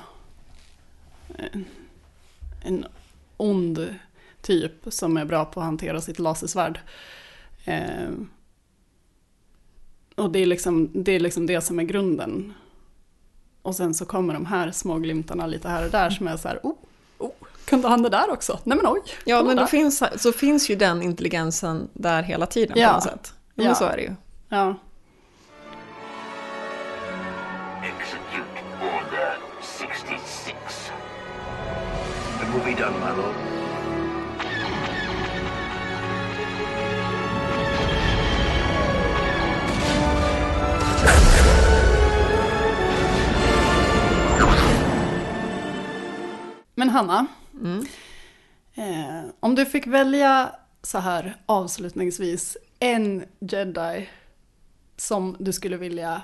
en, en ond typ som är bra på att hantera sitt lasersvärd. Eh, och det är, liksom, det är liksom det som är grunden. Och sen så kommer de här små glimtarna lite här och där som är så här, oh, oh, kunde han det där också? Nej men oj. Ja, men då finns, så finns ju den intelligensen där hela tiden Ja. på något sätt. Ja, Ja. men så är det ju. Ja. Execute Order 66. It will be done, my lord. Men Hanna, Mm. eh, om du fick välja så här avslutningsvis en jedi som du skulle vilja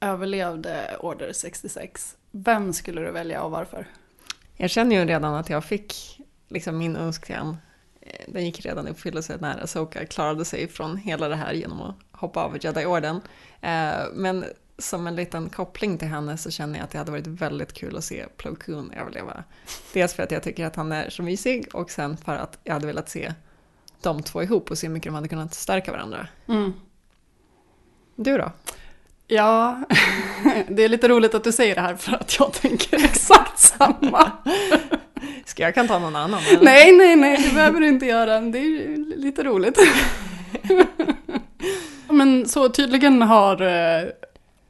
överlevde Order 66, vem skulle du välja och varför? Jag känner ju redan att jag fick liksom min önskan. eh, Den gick redan i uppfyllelse när Asoka klarade sig från hela det här genom att hoppa av Jedi-orden. Eh, Men som en liten koppling till henne så känner jag att det hade varit väldigt kul att se Plo Koon överleva. Dels för att jag tycker att han är så mysig och sen för att jag hade velat se de två ihop och se hur mycket de hade kunnat stärka varandra. Mm. Du då? Ja, *laughs* det är lite roligt att du säger det här för att jag tänker *laughs* exakt samma. Ska jag kan ta någon annan? eller? Nej, nej, nej, det behöver du inte göra. Det är lite roligt. *laughs* Men så tydligen har eh,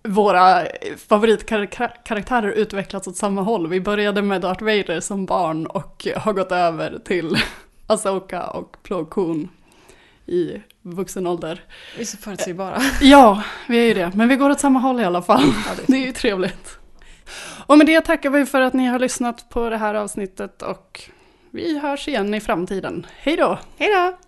våra favoritkaraktärer utvecklats åt samma håll. Vi började med Darth Vader som barn och har gått över till *laughs* Asoka och Plo Koon i vuxen ålder. Vi är så förutsägbara. Ja, vi är ju det. Men vi går åt samma håll i alla fall. *laughs* det, är ju trevligt. Och med det tackar vi för att ni har lyssnat på det här avsnittet och vi hörs igen i framtiden. Hej då! Hej då!